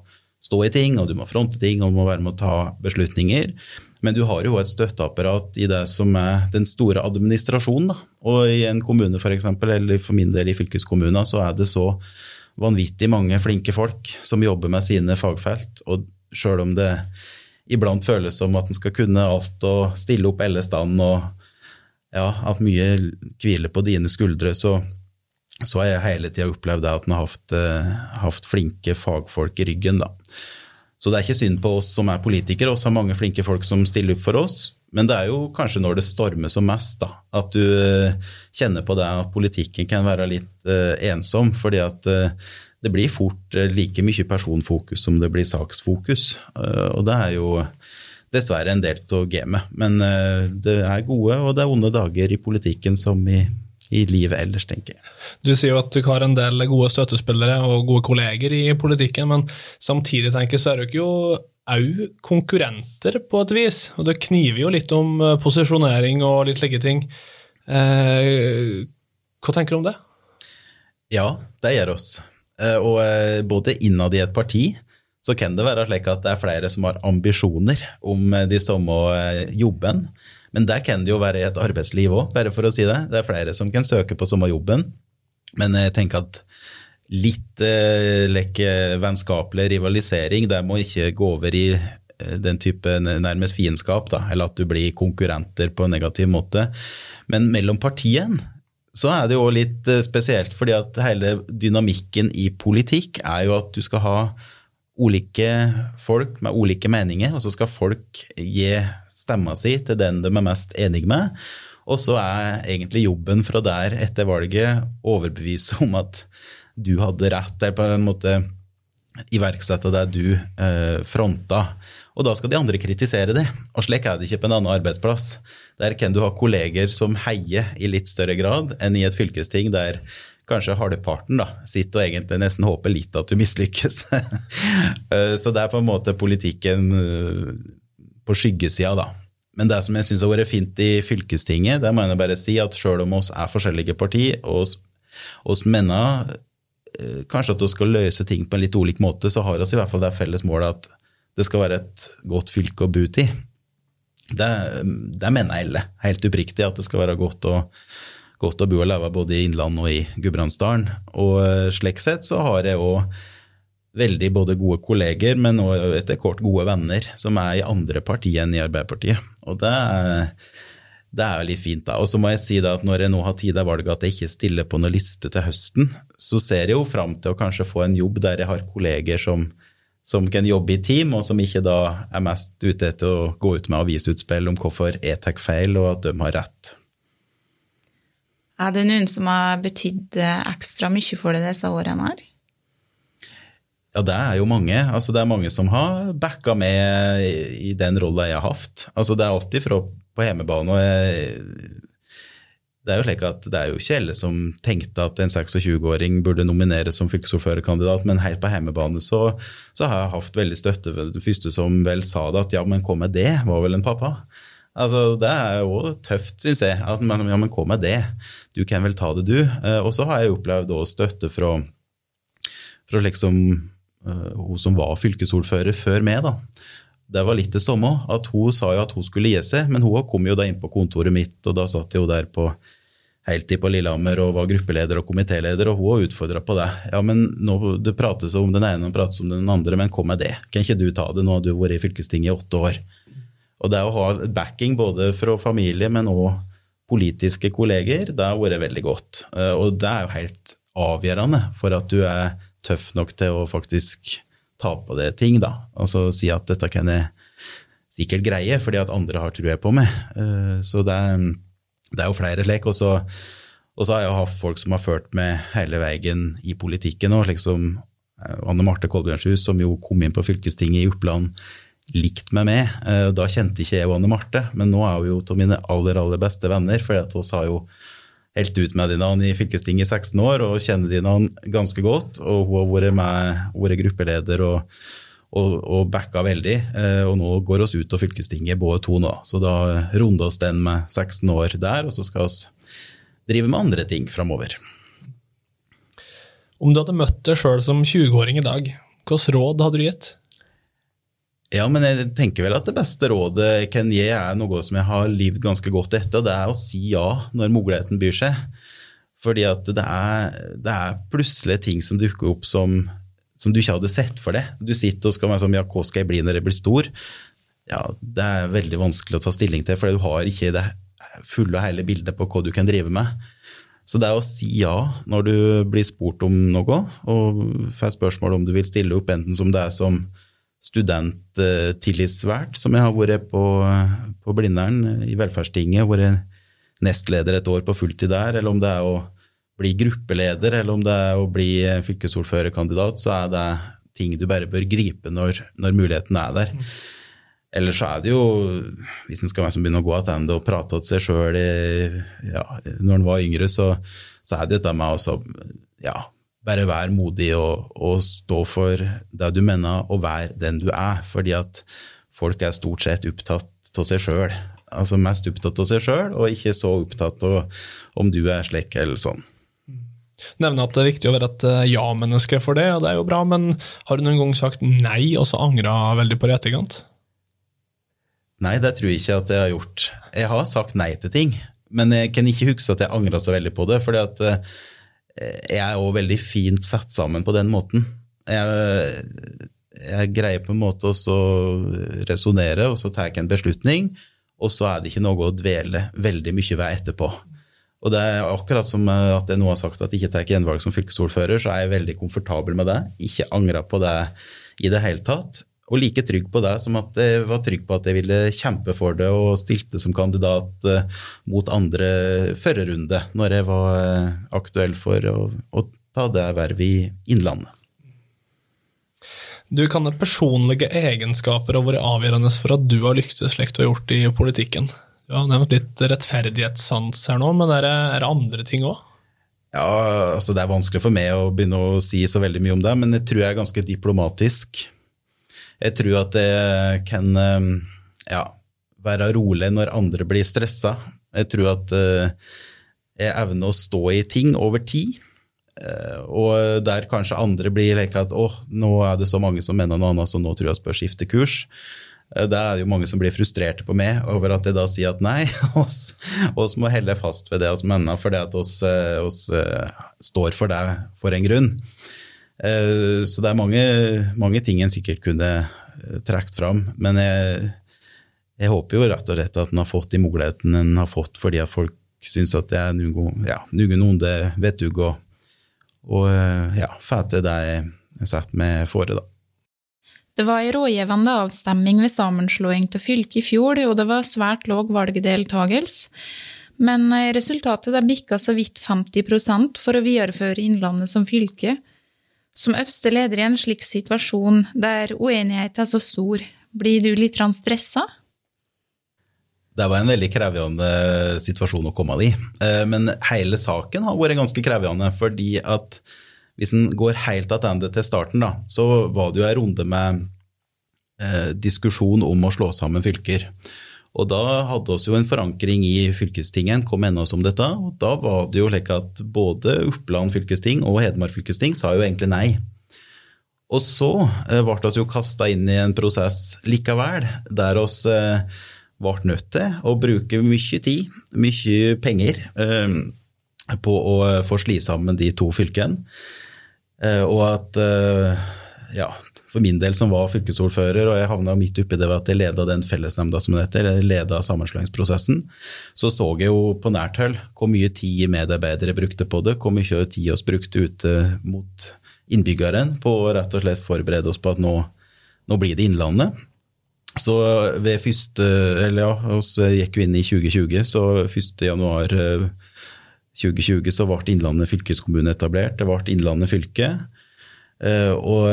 stå i ting, og du må fronte ting, og du må være med å ta beslutninger. Men du har jo et støtteapparat i det som er den store administrasjonen. Da. Og i en kommune f.eks., eller for min del i fylkeskommunen, så er det så vanvittig mange flinke folk som jobber med sine fagfelt. Og sjøl om det iblant føles som at en skal kunne alt og stille opp alle stand og ja, at mye hviler på dine skuldre, så, så har jeg hele tida opplevd at en har hatt, uh, hatt, flinke fagfolk i ryggen. Da. Så det er ikke synd på oss som er politikere, oss har mange flinke folk som stiller opp for oss. Men det er jo kanskje når det stormer som mest, da, at du uh, kjenner på det at politikken kan være litt uh, ensom. fordi at det blir fort like mye personfokus som det blir saksfokus. Og det er jo dessverre en del av gamet. Men eh, det er gode og det er onde dager i politikken som i, i livet ellers, tenker jeg. Du sier jo at du har en del gode støttespillere og gode kolleger i politikken, men samtidig tenker jeg så er dere jo òg konkurrenter på et vis, og det kniver jo litt om eh, posisjonering og litt slike ting. Eh, hva tenker du om det? Ja, det gjør oss. Og både innad i et parti så kan det være slik at det er flere som har ambisjoner om eh, de samme eh, jobben. Men det kan det jo være i et arbeidsliv òg, bare for å si det. Det er flere som kan søke på samme jobben. Men jeg tenker at litt eh, like, vennskapelig rivalisering, det må ikke gå over i eh, den type nærmest fiendskap, da, eller at du blir konkurrenter på en negativ måte. Men mellom partiene så er det jo litt spesielt, fordi at hele dynamikken i politikk er jo at du skal ha ulike folk med ulike meninger, og så skal folk gi stemma si til den de er mest enig med. Og så er egentlig jobben fra der etter valget overbevise om at du hadde rett, eller på en måte iverksette det du eh, fronta. Og da skal de andre kritisere det. Og slik er det ikke på en annen arbeidsplass. Der kan du ha kolleger som heier i litt større grad enn i et fylkesting der kanskje halvparten da, sitter og egentlig nesten håper litt at du mislykkes. [LAUGHS] Eh, så det er på en måte politikken eh, på skyggesida, da. Men det som jeg syns har vært fint i fylkestinget, det må jeg bare si at sjøl om oss er forskjellige parti, og oss, oss mener eh, kanskje at vi skal løse ting på en litt ulik måte, så har vi i hvert fall det felles målet at det skal være et godt fylke å bo i. Det, det mener jeg alle, helt oppriktig, at det skal være godt å godt å bo og leve både i Innlandet og i Gudbrandsdalen. Og eh, slik sett så har jeg òg veldig både gode kolleger, men òg etter kort gode venner som er i andre partier enn i Arbeiderpartiet. Og det er, det er litt fint, da. Og så må jeg si da at når jeg nå har tid av valget at jeg ikke stiller på noen liste til høsten, så ser jeg jo fram til å kanskje få en jobb der jeg har kolleger som, som kan jobbe i team, og som ikke da er mest ute etter å gå ut med avisutspill om hvorfor jeg tar feil, og at de har rett. Er det noen som har betydd eh, ekstra mye for deg disse årene her? Ja, det er jo mange. Altså, det er mange som har backa med i, den rolla jeg har hatt. Altså, det er alltid fra på hjemmebane. og jeg, det er jo slik at det er jo ikke alle som tenkte at en 26-åring burde nomineres som fylkesordførerkandidat, men helt på hjemmebane så, så, har jeg hatt veldig støtte. Den første som vel sa det, at ja, men hva med det, var vel en pappa. Altså, Det er jo tøft, syns jeg. at men, ja, men hva med det? Du kan vel ta det, du. Eh, og så har jeg opplevd støtte fra, fra liksom uh, hun som var fylkesordfører før meg. da. Det var litt det samme. at Hun sa jo at hun skulle gi seg, men hun kom jo da inn på kontoret mitt, og da satt hun der på heltid på Lillehammer og var gruppeleder og komitéleder, og hun utfordra på det. Ja, men nå, Det prates om den ene og prates om den andre, men hva med det? Kan ikke du ta det? Nå har du vært i fylkestinget i åtte år. Og det å ha backing både fra familie, men òg politiske kolleger, det har vært veldig godt. Eh, og det er jo helt avgjørende for at du er tøff nok til å faktisk ta på deg ting, da. Altså si at dette kan jeg sikkert greie, fordi at andre har trua på meg. Eh, så det er, det er jo flere slik. Og så, og så har jeg hatt folk som har ført meg hele veien i politikken òg, slik som eh, Anne Marte Kolbjørnshus, som jo kom inn på fylkestinget i Oppland likt meg. med. da kjente ikke jeg Anne Marte, men nå er hun jo av mine aller aller beste venner. For vi har jo helt ut med navn i fylkestinget i 16 år og kjenner navn ganske godt. Og hun har vært med, vært gruppeleder og, og, og backa veldig. Eh, og nå går oss ut av fylkestinget både to nå. Så da runder oss den med 16 år der, og så skal vi drive med andre ting framover. Om du hadde møtt deg sjøl som 20-åring i dag, hvilke råd hadde du gitt? Ja, men jeg tenker vel at det beste rådet jeg kan gi, er noe som jeg har levd ganske godt etter, og det er å si ja når muligheten byr seg. Fordi at det er, det er plutselig ting som dukker opp som, som, du ikke hadde sett for deg. Du sitter og skal være sånn ja, hva skal jeg bli når jeg blir stor? Ja, Det er veldig vanskelig å ta stilling til, for du har ikke det fulle og hele bildet på hva du kan drive med. Så det er å si ja når du blir spurt om noe, og får spørsmål om du vil stille opp, enten som det er som studenttillitsvært, som jeg har vært på, på Blindern i Velferdstinget. Vært nestleder et år på fulltid der, eller om det er å bli gruppeleder, eller om det er å bli fylkesordførerkandidat, så er det ting du bare bør gripe når, når muligheten er der. Ellers så er det jo, hvis en skal være som begynner å gå tilbake og prate til seg sjøl ja, når en var yngre, så, så er det dette med å ja, bare vær modig og, og, stå for det du mener, og vær den du er. Fordi at folk er stort sett opptatt av seg sjøl. Altså mest opptatt av seg sjøl, og ikke så opptatt av om du er slik eller sånn. Nevne at det er viktig å være et eh, ja-menneske for det, og det er jo bra, men har du noen gang sagt nei og så angra veldig på det etterkant? Nei, det tror jeg ikke at jeg har gjort. Jeg har sagt nei til ting, men jeg kan ikke huske at jeg angra så veldig på det. fordi at eh, jeg er òg veldig fint satt sammen på den måten. Jeg, jeg greier på en måte å resonnere, og så tar jeg en beslutning, og så er det ikke noe å dvele veldig mye ved etterpå. Og det er akkurat som at jeg nå har sagt at jeg ikke tar gjenvalg som fylkesordfører, så er jeg veldig komfortabel med det. Ikke angra på det i det hele tatt. Og like trygg på det som at jeg var trygg på at jeg ville kjempe for det og stilte som kandidat eh, mot andre førerrunde når jeg var eh, aktuell for å, å ta det vervet i Innlandet. Du kan personlige egenskaper ha vært avgjørende for at du har lyktes slik du har gjort i politikken. Du har nevnt litt rettferdighetssans her nå, men er det, er det andre ting òg? Ja, altså Det er vanskelig for meg å begynne å si så veldig mye om det, men jeg tror jeg er ganske diplomatisk. Jeg tror at det kan eh, ja, være rolig når andre blir stressa. Jeg tror at eh, jeg evner å stå i ting over tid. Eh, og der kanskje andre blir like at å, nå er det så mange som mener noe annet, så nå tror jeg vi bør skifte kurs. Det er jo mange som blir frustrerte på meg over at jeg da sier at nei, [LAUGHS] oss, oss må helle fast ved det oss mener, fordi at oss, oss står for det for en grunn. Eh, så det er mange, mange ting en sikkert kunne eh, trukket fram. Men jeg, jeg, håper jo rett og slett at en har fått de mulighetene en har fått fordi at folk syns at det er noen ja, onde vettug og, og eh, ja, får til det jeg setter meg fore, da. Det var en rådgivende avstemning ved sammenslåing til fylket i fjor, og det var svært låg valgdeltakelse. Men resultatet bikka så vidt 50% for å videreføre Innlandet som fylke. Som øverste leder i en slik situasjon der uenigheten er så stor, blir du litt stressa? Det var en veldig krevende situasjon å komme i. Eh, men hele saken har vært ganske krevende, fordi at hvis en går helt tilbake til starten, da, så var det jo en runde med eh, diskusjon om å slå sammen fylker. Og da hadde oss jo en forankring i fylkestinget, kom ennå som dette. Og da var det jo slik at både Oppland fylkesting og Hedmark fylkesting sa jo egentlig nei. Og så eh, ble vi jo kasta inn i en prosess likevel, der vi eh, ble nødt til å bruke mye tid, mye penger, eh, på å få sli sammen de to fylkene. Og at ja, for min del som var fylkesordfører, og jeg havna midt oppi det ved at jeg leda den fellesnemnda som det heter, eller leda sammenslåingsprosessen, så så jeg jo på nært hold hvor mye tid medarbeidere brukte på det, hvor mye tid vi brukte ute mot innbyggeren på å rett og slett forberede oss på at nå, nå blir det Innlandet. Så ved første, eller ja, vi gikk jo inn i 2020, så 1. januar 2020 eh, så ble Innlandet fylkeskommune etablert. Det ble Innlandet fylke. Eh, og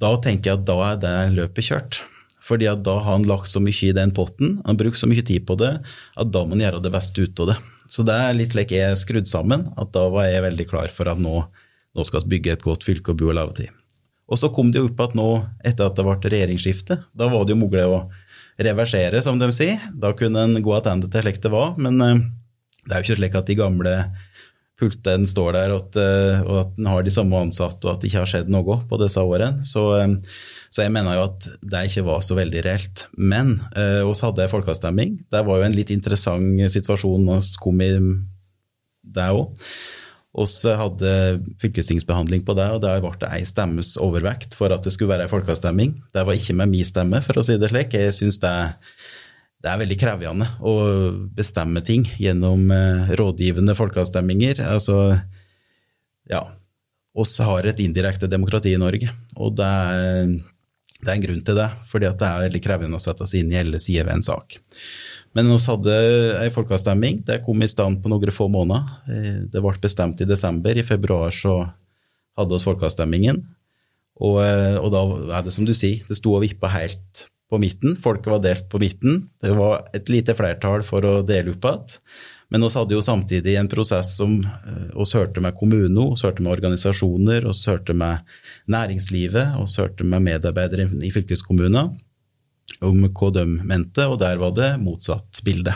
da tenker jeg at da er det løpet kjørt. Fordi at da har han lagt så mye i den potten, han har brukt så mye tid på det, at da må han gjøre det beste ut av det. Så det er litt like jeg skrudd sammen, at da var jeg veldig klar for at nå, nå skal vi bygge et godt fylke og bo og leve i. Og så kom det jo opp at nå, etter at det ble regjeringsskifte, da var det jo mulig å reversere, som de sier. Da kunne en gå tilbake til slik det var, men eh, det er jo ikke slik at de gamle pulten står der, og at, eh, og at den har de samme ansatte, og at det ikke har skjedd noe på disse årene. Så, eh, så, jeg mener jo at det ikke var så veldig reelt. Men eh, oss hadde folkeavstemning. Det var jo en litt interessant situasjon vi kom i det òg. Vi hadde fylkestingsbehandling på det, og der ble det ei stemmes overvekt for at det skulle være ei folkeavstemning. Det var ikke med min stemme, for å si det slik. Jeg synes det det er veldig krevende å bestemme ting gjennom eh, rådgivende folkeavstemninger. Altså, ja, oss har et indirekte demokrati i Norge, og det er, det er en grunn til det. fordi det er veldig krevende å sette seg inn i alle sider ved en sak. Men vi hadde ei folkeavstemning. Det kom i stand på noen få måneder. Eh, det ble bestemt i desember. I februar så hadde vi folkeavstemningen. Og, eh, og, da er det som du sier, det sto og vippa helt på midten. Folket var delt på midten. Det var et lite flertall for å dele opp igjen. Men vi hadde jo samtidig en prosess som oss eh, hørte med kommunen, oss hørte med organisasjoner, oss hørte med næringslivet, oss hørte med medarbeidere i fylkeskommuner om hva de mente, og der var det motsatt bilde.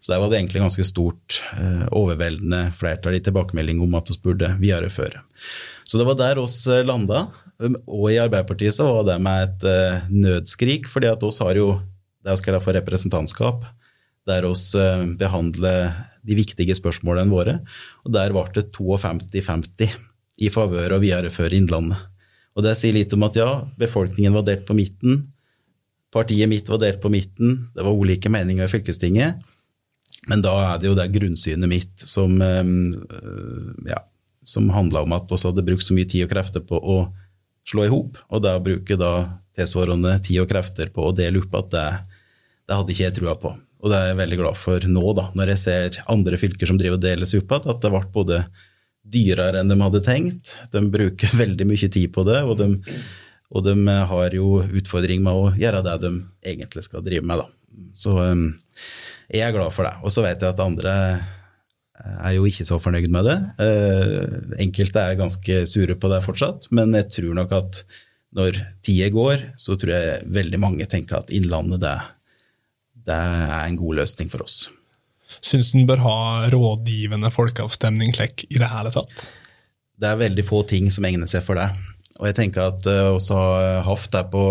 Så der var det egentlig ganske stort, eh, overveldende flertall i tilbakemelding om at vi burde videreføre. Så det var der oss eh, landa. Og i Arbeiderpartiet så var det med et uh, nødskrik, fordi at oss har jo det vi kaller for representantskap, der oss uh, behandler de viktige spørsmålene våre. Og der ble det 52-50 i favør av å videreføre Innlandet. Og det sier litt om at ja, befolkningen var delt på midten. Partiet mitt var delt på midten. Det var ulike meninger i fylkestinget. Men da er det jo det grunnsynet mitt som, um, ja, som handla om at vi hadde brukt så mye tid og krefter på å slå i hop, og da bruke da tilsvarende tid og krefter på å dele opp, at det, det hadde ikke jeg trua på. Og det er jeg veldig glad for nå, da, når jeg ser andre fylker som driver og deler seg opp igjen, at det ble både dyrere enn de hadde tenkt, de bruker [LAUGHS] veldig mye tid på det, og de, og de har jo utfordring med å gjøre det de egentlig skal drive med. Da. Så um, jeg er glad for det. Og så vet jeg at andre er jo ikke så fornøyd med det. Uh, enkelte er ganske sure på det fortsatt, men jeg tror nok at når tida går, så tror jeg veldig mange tenker at Innlandet det, det er en god løsning for oss. Syns du en bør ha rådgivende folkeavstemning slik i det hele tatt? Det er veldig få ting som egner seg for det. Og jeg tenker at uh, også har hatt det på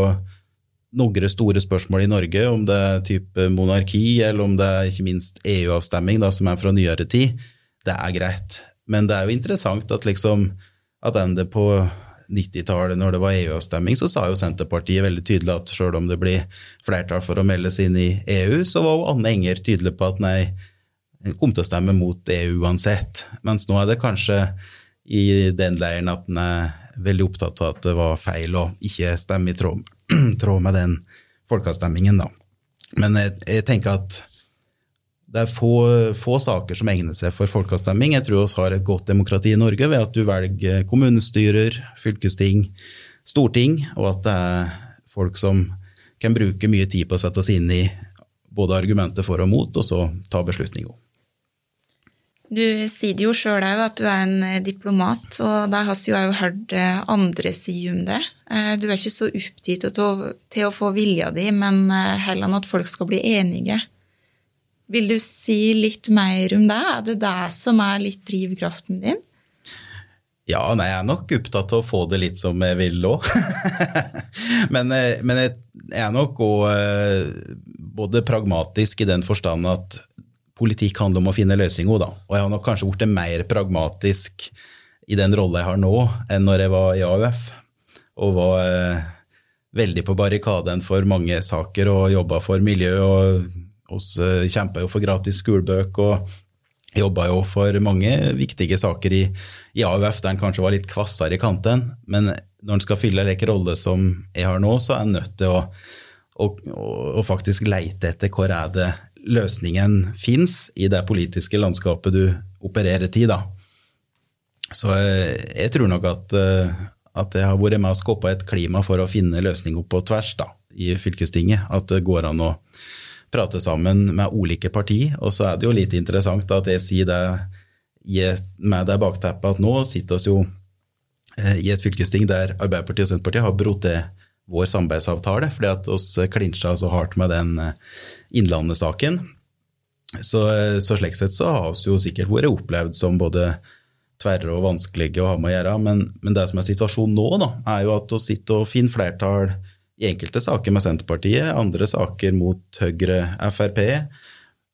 noen store spørsmål i Norge, om det er type monarki, eller om det er ikke minst EU-avstemming, som er fra nyere tid, det er greit. Men det er jo interessant at liksom at enda på 90-tallet, når det var EU-avstemming, så sa jo Senterpartiet veldig tydelig at selv om det blir flertall for å melde seg inn i EU, så var jo Anne Enger tydelig på at nei, kom til å stemme mot EU uansett. Mens nå er det kanskje i den leiren at en er veldig opptatt av at det var feil å ikke stemme i tråd [CLEARS THROAT] tråd med den folkeavstemningen. Men jeg, jeg, tenker at det er få, få, saker som egner seg for folkeavstemning. Jeg tror vi har et godt demokrati i Norge ved at du velger kommunestyrer, fylkesting, storting, og at det er folk som kan bruke mye tid på å sette seg inn i både argumenter for og mot, og så ta beslutninger. Du sier jo sjøl òg at du er en eh, diplomat, og der har vi jo hørt eh, andre si om det. Eh, du er ikke så opptatt til å få vilja di, men heller at folk skal bli enige. Vil du si litt mer om det? Er det det som er litt drivkraften din? Ja, nei, jeg er nok opptatt av å få det litt som jeg vil òg. [LAUGHS] men, men, jeg er nok òg både pragmatisk i den forstand at politikk handler om å finne løsninger, da. Og jeg har nok kanskje blitt mer pragmatisk i den rolla jeg har nå, enn når jeg var i AUF. Og var eh, veldig på barrikaden for mange saker og jobba for miljø. og oss eh, kjempa jo for gratis skolebøker og jobba jo for mange viktige saker i, i AUF der en kanskje var litt kvassere i kanten. Men når en skal fylle en rolle som jeg har nå, så er en nødt til å, og, og, og, faktisk leite etter hvor er det løsningen fins i det politiske landskapet du opererer i. da. Så eh, jeg tror nok at, eh, at jeg har vært med å skapa et klima for å finne løsninger på tvers da, i fylkestinget. At det går an å prate sammen med ulike partier. Og så er det jo litt interessant at jeg sier det med det bakteppet at nå sitter vi jo eh, i et fylkesting der Arbeiderpartiet og Senterpartiet har brutt vår samarbeidsavtale, fordi at oss klinsja så hardt med den eh, Innlandet-saken. Så, eh, så, slik sett så har vi jo sikkert vært opplevd som både tverre og vanskelige å ha med å gjøre, men, men, det som er situasjonen nå, da, er jo at vi sitter og finner flertall i enkelte saker med Senterpartiet, andre saker mot Høyre, Frp.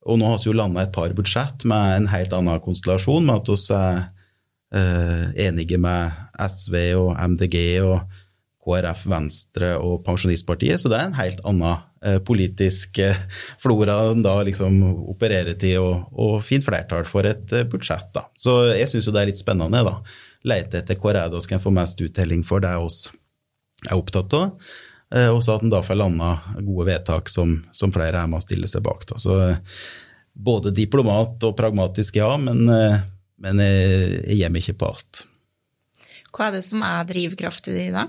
Og nå har vi jo landa et par budsjett med en helt annen konstellasjon, med at vi er eh, enige med SV og MDG og KrF, Venstre og Pensjonistpartiet, så det er en helt annen eh, politisk eh, flora enn da liksom opererer til og, og fint flertall for et eh, budsjett. da. Så jeg syns det er litt spennende, da. Lete etter hvor er det vi kan få mest uttelling for det oss er opptatt av. Og så at en da får landa gode vedtak som, som, flere er med å stille seg bak. Da. Så både diplomat og pragmatisk, ja, men, men jeg, gjemmer ikke på alt. Hva er det som er drivkraften din da?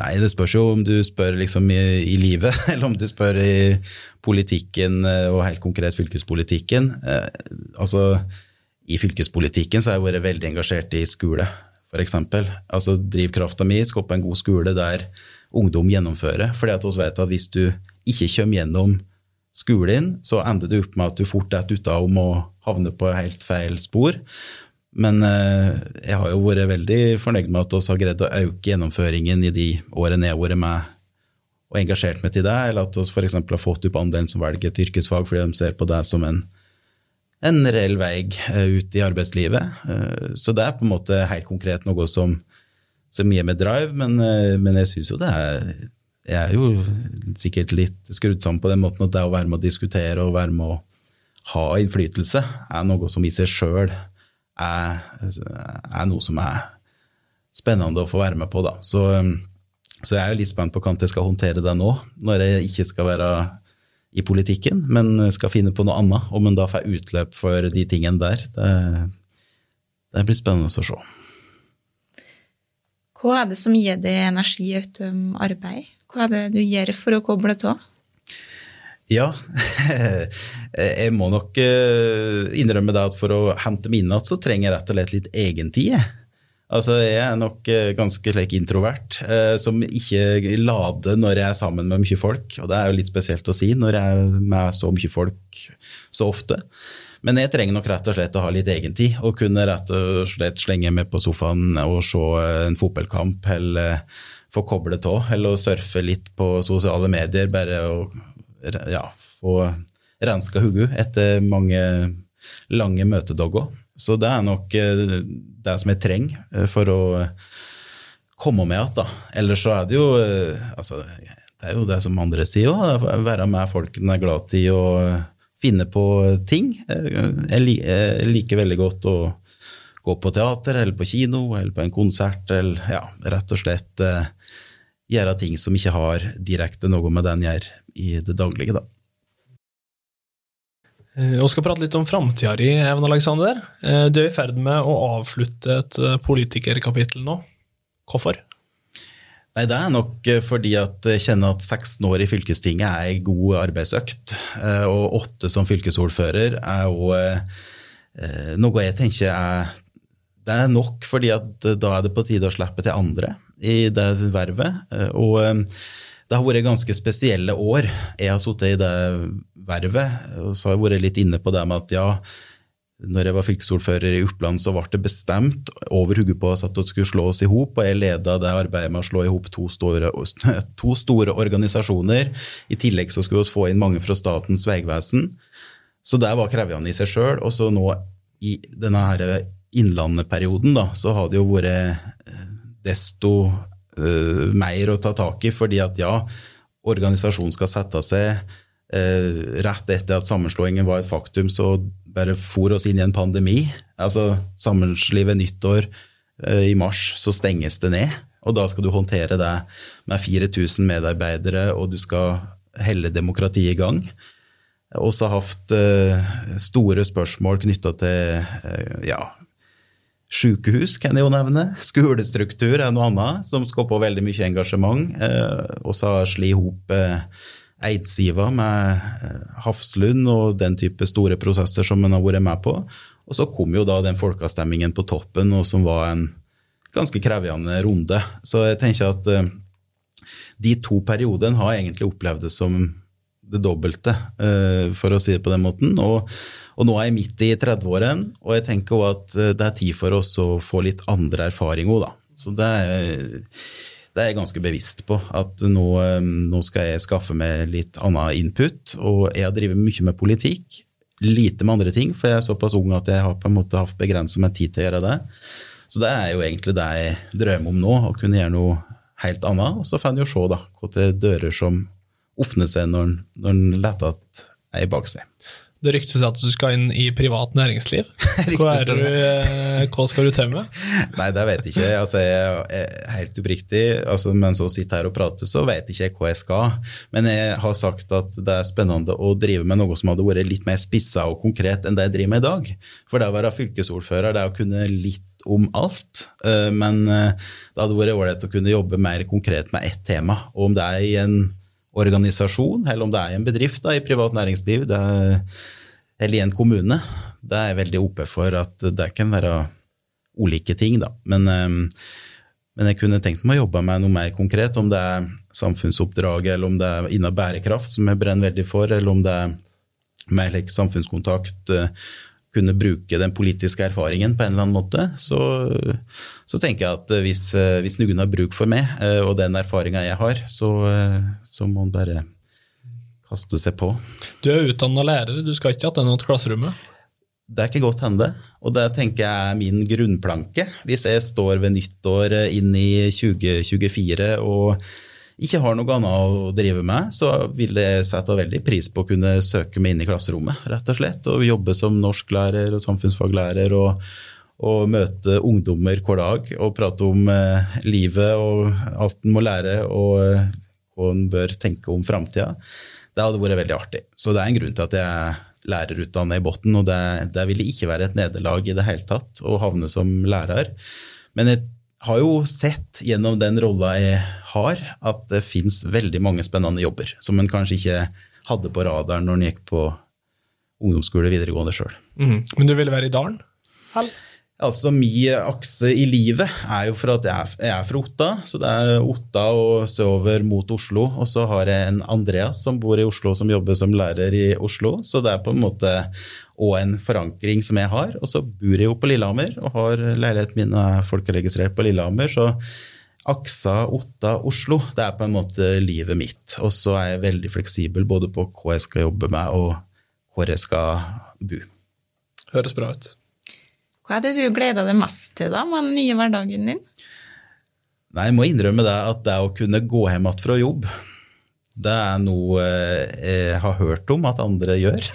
Nei, det spørs jo om du spør liksom i, i, livet, [LAUGHS] eller om du spør i politikken, eh, og helt konkret fylkespolitikken. Eh, altså, i fylkespolitikken så har jeg vært veldig engasjert i skole, f.eks. Altså, drivkrafta mi skal på en god skole der ungdom gjennomfører. fordi at vi vet at hvis du ikke kommer gjennom skolen, så ender det opp med at du fort detter ut om å havne på helt feil spor. Men eh, jeg har jo vært veldig fornøyd med at vi har greid å øke gjennomføringen i de årene jeg har vært med og engasjert meg til det, eller at vi f.eks. har fått opp andelen som velger et yrkesfag fordi de ser på det som en, en reell vei eh, ut i arbeidslivet. Eh, så det er på en måte helt konkret noe som, som gir meg drive, men, men jeg syns jo det er Jeg er jo sikkert litt skrudd sammen på den måten at det å være med å diskutere og være med å ha innflytelse er noe som i seg sjøl er, er, noe som er spennende å få være med på. Da. Så um, Så jeg er litt spent på hvordan jeg skal håndtere det nå, når jeg ikke skal være i politikken, men skal finne på noe annet. Om en da får utløp for de tingene der, det, det blir spennende å se. Hva er det som gir deg energi utom arbeid? Hva er det du gjør for å koble av? Ja, [LAUGHS] jeg må nok eh, innrømme det at for å hente meg inn igjen, så trenger jeg rett og slett litt egentid. Altså, jeg er nok eh, ganske slik introvert, eh, som ikke lader når jeg er sammen med mye folk. Og det er jo litt spesielt å si når jeg er med så mye folk så ofte. Men jeg trenger nok rett og slett å ha litt egentid, og kunne rett og slett slenge meg på sofaen og se en fotballkamp, eller få koblet av, eller surfe litt på sosiale medier, bare å ja, få renska hodet etter mange lange møtedager. Så det er nok eh, det som jeg trenger eh, for å komme med igjen. Ellers så er det jo eh, altså, det er jo det som andre sier òg, være med folk en er glad i å finne på ting. Jeg liker veldig godt å gå på teater eller på kino eller på en konsert, eller ja, rett og slett gjøre ting som ikke har direkte noe med den gjør i det daglige, da. Vi eh, skal prate litt om framtida di, Even Alexander. Eh, du er i ferd med å avslutte et eh, politikerkapittel nå. Hvorfor? Nei, Det er nok fordi at jeg kjenner at 16 år i fylkestinget er ei god arbeidsøkt. Og åtte som fylkesordfører er jo noe jeg tenker er Det er nok, fordi at da er det på tide å slippe til andre i det vervet. Og det har vært ganske spesielle år. Jeg har sittet i det vervet, og så har jeg vært litt inne på det med at ja, når jeg var fylkesordfører i Oppland, så ble det bestemt over hodet på oss at vi skulle slå oss i hop, og jeg leda det arbeidet med å slå i hop to, [LAUGHS] to, store organisasjoner. I tillegg så skulle vi få inn mange fra Statens vegvesen. Så det var krevende i seg sjøl. Og så nå i denne her Innlandet-perioden, da, så har det jo vært desto uh, mer å ta tak i, fordi at ja, organisasjonen skal sette seg uh, rett etter at sammenslåingen var et faktum, så bare for oss inn i en pandemi. Altså sammenslivet nyttår uh, i mars, så stenges det ned. Og da skal du håndtere det med 4000 medarbeidere, og du skal helle demokratiet i gang. Også hatt store spørsmål knytta til ja, Sykehus kan jeg jo nevne. Skolestruktur er noe annet som skaper veldig mye engasjement. Eh, og så sli i hop eh, Eidsiva med eh, Hafslund og den type store prosesser som en har vært med på. Og så kom jo da den folkeavstemmingen på toppen, og som var en ganske krevende runde. Så jeg tenker at de to periodene har jeg egentlig opplevd det som det dobbelte, for å si det på den måten. Og og nå er jeg midt i 30-åren, og jeg tenker også at eh, det er tid for oss å få litt andre erfaring òg, da. Så det er, det er, jeg ganske bevisst på, at nå, eh, nå, skal jeg skaffe meg litt annen input. Og jeg har drevet mye med politikk, lite med andre ting, for jeg er såpass ung at jeg har på en måte hatt begrenset med tid til å gjøre det. Så det er jo egentlig det jeg drømmer om nå, å kunne gjøre noe helt annet. Og så får en jo se da, hvilke dører som åpner seg når en leter at jeg er bak seg. Det ryktes at du skal inn i privat næringsliv. [LAUGHS] Hva, du, eh, hva skal du til med? [LAUGHS] Nei, det vet jeg ikke. Altså, jeg er helt oppriktig, altså, mens jeg sitter her og prater, så vet jeg ikke hva jeg skal. Men jeg har sagt at det er spennende å drive med noe som hadde vært litt mer spissa og konkret enn det jeg driver med i dag. For det å være fylkesordfører, det er å kunne litt om alt. Eh, men eh, det hadde vært ålreit å kunne jobbe mer konkret med ett tema. Og om det er i en organisasjon, eller om det er en bedrift da, i privat næringsliv er, eller i en kommune. Det er jeg veldig oppe for at det kan være ulike ting, da. Men, ehm, men, jeg kunne tenkt meg å jobbe med noe mer konkret, om det er samfunnsoppdraget, eller om det er innen bærekraft, som jeg brenner veldig for, eller om det er mer like, samfunnskontakt, kunne bruke den politiske erfaringen på en eller annen måte, så, så tenker jeg at hvis, hvis, noen har bruk for meg eh, og den erfaringa jeg har, så, eh, så må man bare kaste seg på. Du er utdanna lærer, du skal ikke tilbake til klasserommet? Det er ikke godt hende, og det tenker jeg er min grunnplanke. Hvis jeg står ved nyttår inn i 2024 og ikke har noe annet å drive med, så vil jeg sette veldig pris på å kunne søke meg inn i klasserommet, rett og slett. Og jobbe som norsklærer og samfunnsfaglærer og, og møte ungdommer hver dag og prate om eh, livet og alt en må lære og eh, hva en bør tenke om framtida. Det hadde vært veldig artig. Så det er en grunn til at jeg er lærerutdannet i bunnen, og det, det ville ikke være et nederlag i det hele tatt å havne som lærer. Men jeg har jo sett gjennom den rolla jeg har, at det fins veldig mange spennende jobber som en kanskje ikke hadde på radaren når en gikk på ungdomsskole videregående sjøl. Mm. Men du ville være i dalen? Vel? Altså, Min akse i livet er jo for at jeg er, fra Otta, så det er Otta og sørover mot Oslo. Og så har jeg en Andreas som bor i Oslo, som jobber som lærer i Oslo. Så det er på en måte òg en forankring som jeg har. Og så bor jeg jo på Lillehammer og har leiligheten min er folkeregistrert på Lillehammer. så Aksa, Otta, Oslo, det er på en måte livet mitt. Og så er jeg veldig fleksibel både på hva jeg skal jobbe med, og hvor jeg skal bo. Høres bra ut. Hva er det du gleder deg mest til da, med den nye hverdagen din? Nei, jeg må innrømme det at det å kunne gå hjem igjen fra jobb, det er noe eh, jeg har hørt om at andre gjør.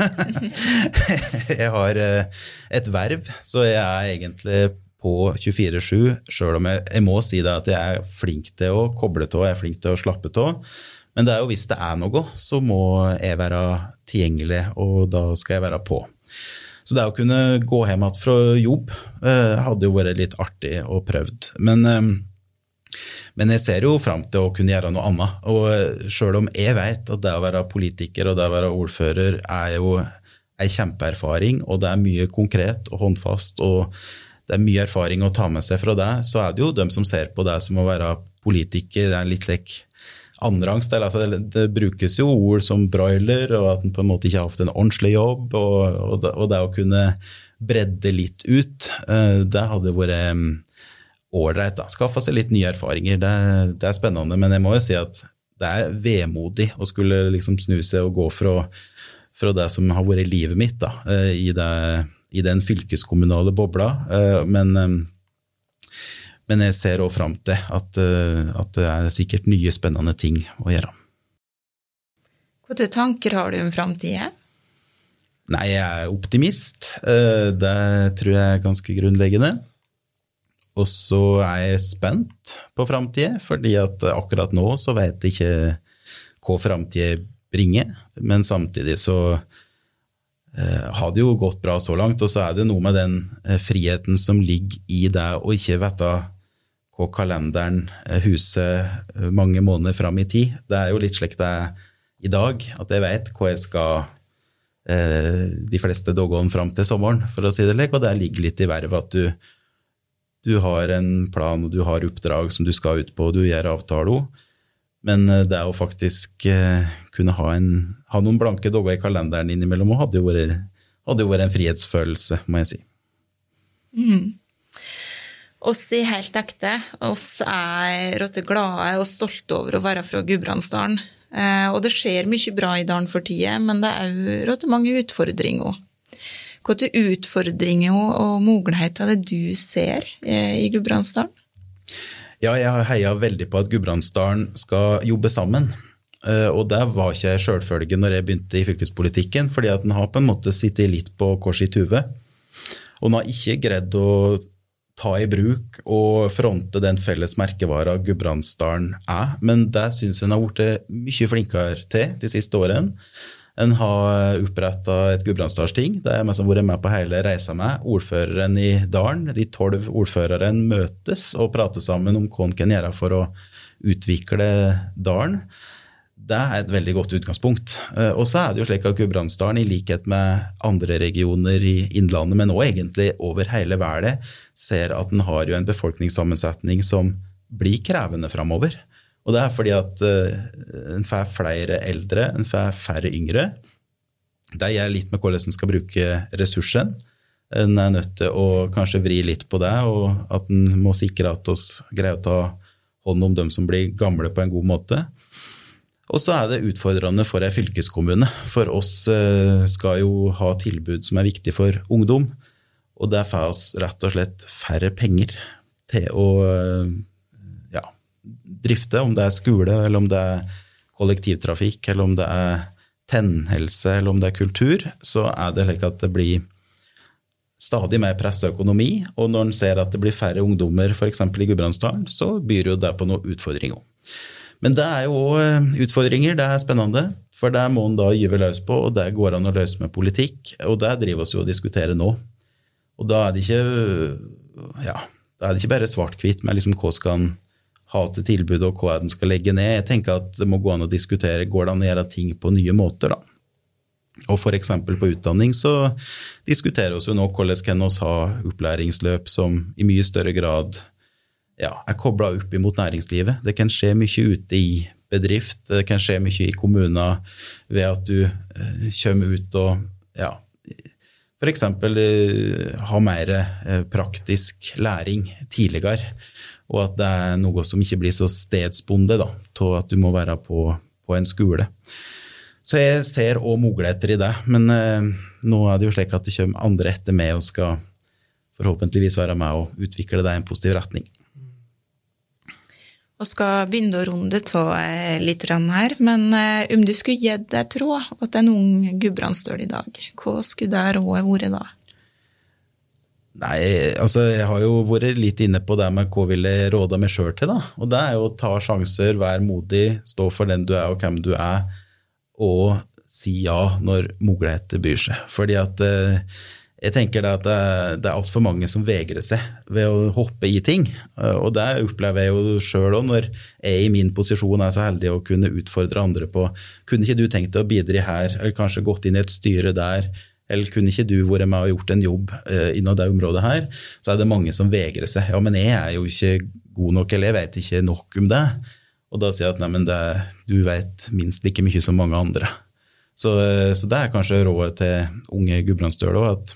[LAUGHS] jeg har eh, et verv, så jeg er egentlig på 24-7, sjøl om jeg, jeg må si det at jeg er flink til å koble av, jeg er flink til å slappe av. Men det er jo hvis det er noe, så må jeg være tilgjengelig, og da skal jeg være på. Så det å kunne gå hjem igjen fra jobb eh, hadde jo vært litt artig og prøvd. Men, eh, men jeg ser jo fram til å kunne gjøre noe annet. Og eh, sjøl om jeg vet at det å være politiker og det å være ordfører er jo ei kjempeerfaring, og det er mye konkret og håndfast, og det er mye erfaring å ta med seg fra det, så er det jo dem som ser på det som å være politiker, det er litt lik andreangst. Altså det, det, brukes jo ord som broiler, og at en på en måte ikke har hatt en ordentlig jobb. Og, og, det, og det, å kunne bredde litt ut, uh, det hadde vært ålreit. Um, Skaffa seg litt nye erfaringer. Det, det, er spennende, men jeg må jo si at det er vemodig å skulle liksom snu seg og gå fra, fra det som har vært livet mitt, da, uh, i, i, den fylkeskommunale bobla. Uh, men um, men jeg ser òg fram til at, eh, at, det er sikkert nye, spennende ting å gjøre. Hvilke tanker har du om framtida? Nei, jeg er optimist. Eh, det tror jeg er ganske grunnleggende. Og så er jeg spent på framtida, fordi at akkurat nå så vet jeg ikke hva framtida bringer. Men samtidig så eh, har det jo gått bra så langt, og så er det noe med den friheten som ligger i det å ikke vite hva kalenderen huset huser eh, mange måneder fram i tid. Det er jo litt slik det er i dag, at jeg vet hva jeg skal eh, de fleste doggene fram til sommeren, for å si det slik. Og det ligger litt i vervet at du, du, har en plan og du har oppdrag som du skal ut på, og du gjør avtaler. Men eh, det å faktisk eh, kunne ha, en, ha, noen blanke dogger i kalenderen innimellom hadde jo hadde jo vært en frihetsfølelse, må jeg si. Mm. Oss er helt ekte. Oss er rått glade og stolte over å være fra Gudbrandsdalen. Eh, og det skjer mye bra i dalen for tida, men det er òg rått mange utfordringer. Hvilke utfordringer og muligheter er det du ser eh, i Gudbrandsdalen? Ja, jeg har heia veldig på at Gudbrandsdalen skal jobbe sammen. Eh, og det var ikke jeg sjølfølge når jeg begynte i fylkespolitikken, fordi at den har på en måte sittet litt på kors i tue. Og den har ikke greid å ta i bruk og fronte den felles merkevara Gudbrandsdalen er. Men det syns en har blitt mye flinkere til de siste årene. En har oppretta et gudbrandsdalsting. Det er jeg som har vært med på hele reisa med. Ordføreren i dalen, de tolv ordførerne møtes og prater sammen om hva en kan gjøre for å utvikle dalen. Det er et veldig godt utgangspunkt. Eh, og så er det jo slik at Gudbrandsdalen, i likhet med andre regioner i Innlandet, men òg egentlig over hele verden, ser at den har jo en befolkningssammensetning som blir krevende framover. Og det er fordi at uh, en får flere eldre, en får færre yngre. Det gjør litt med hvordan en skal bruke ressursen. En er nødt til å kanskje vri litt på det, og at en må sikre at vi greier å ta hånd om dem som blir gamle, på en god måte. Og så er det utfordrende for ei fylkeskommune. For oss uh, skal jo ha tilbud som er viktig for ungdom. Og der får oss rett og slett færre penger til å ja, drifte, om det er skole, eller om det er kollektivtrafikk, eller om det er tennhelse, eller om det er kultur, så er det slik at det blir stadig mer pressa økonomi, og når en ser at det blir færre ungdommer f.eks. i Gudbrandsdalen, så byr jo det på noen utfordringer. Men det er jo òg utfordringer, det er spennende. For det må en da gyve løs på, og det går an å løse med politikk. Og det driver oss jo og diskuterer nå. Og da er det ikke, ja, da er det ikke bare svart-hvitt med liksom hva skal en ha til tilbud, og hva er en skal legge ned. Jeg tenker at det må gå an å diskutere går det an å gjøre ting på nye måter. da. Og f.eks. på utdanning så diskuterer vi jo nå hvordan kan vi ha opplæringsløp som i mye større grad ja, er kobla opp imot næringslivet. Det kan skje mye ute i bedrift, det kan skje mye i kommuner ved at du eh, kommer ut og ja, f.eks. Eh, ha mer eh, praktisk læring tidligere. Og at det er noe som ikke blir så stedsbonde av at du må være på, på en skole. Så jeg ser òg muligheter i det. Men eh, nå er det jo slik at det kommer andre etter meg og skal forhåpentligvis være med og utvikle det i en positiv retning. Vi skal begynne å runde av eh, litt her, men eh, om du skulle gitt et råd til en ung gudbrandsdøl i dag, hva skulle det rådet vært da? Nei, altså jeg har jo vært litt inne på det med hva ville jeg råda meg sjøl til, da. Og det er jo å ta sjanser, være modig, stå for den du er og hvem du er, og si ja når muligheter byr seg. Fordi at eh, jeg tenker det at det, er altfor mange som vegrer seg ved å hoppe i ting. Eh, og det opplever jeg jo sjøl òg, når jeg i min posisjon er så heldig å kunne utfordre andre på Kunne ikke du tenkt deg å bidra her, eller kanskje gått inn i et styre der? Eller kunne ikke du vært med og gjort en jobb uh, innen det området her? Så er det mange som vegrer seg. Ja, men jeg er jo ikke god nok, eller jeg vet ikke nok om det. Og da sier jeg at nei, du vet minst like mye som mange andre. Så, uh, så det er kanskje rådet til unge gudbrandsdøl òg, at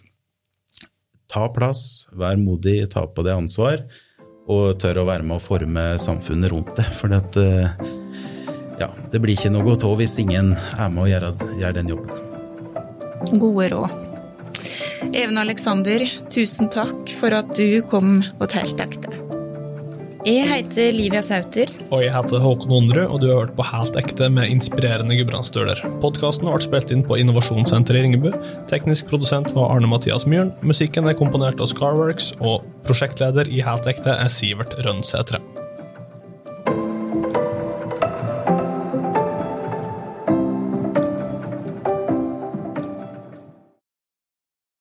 ta plass, vær modig, ta på det ansvar, og tør å være med å forme samfunnet rundt det. For uh, ja, det blir ikke noe av hvis ingen er med og gjør, gjør den jobben. Gode råd. Even Alexander, tusen takk for at du kom og ekte. Jeg heter Livia Sauter. Og jeg heter Håkon Ondre, og du har hørt på Helt ekte med inspirerende gudbrandsdøler. Podkasten ble spilt inn på Innovasjonssenteret i Ringebu. Teknisk produsent var Arne Mathias Myhren. Musikken er komponert av Scarworks, og prosjektleder i Helt ekte er Sivert Rønnsætre.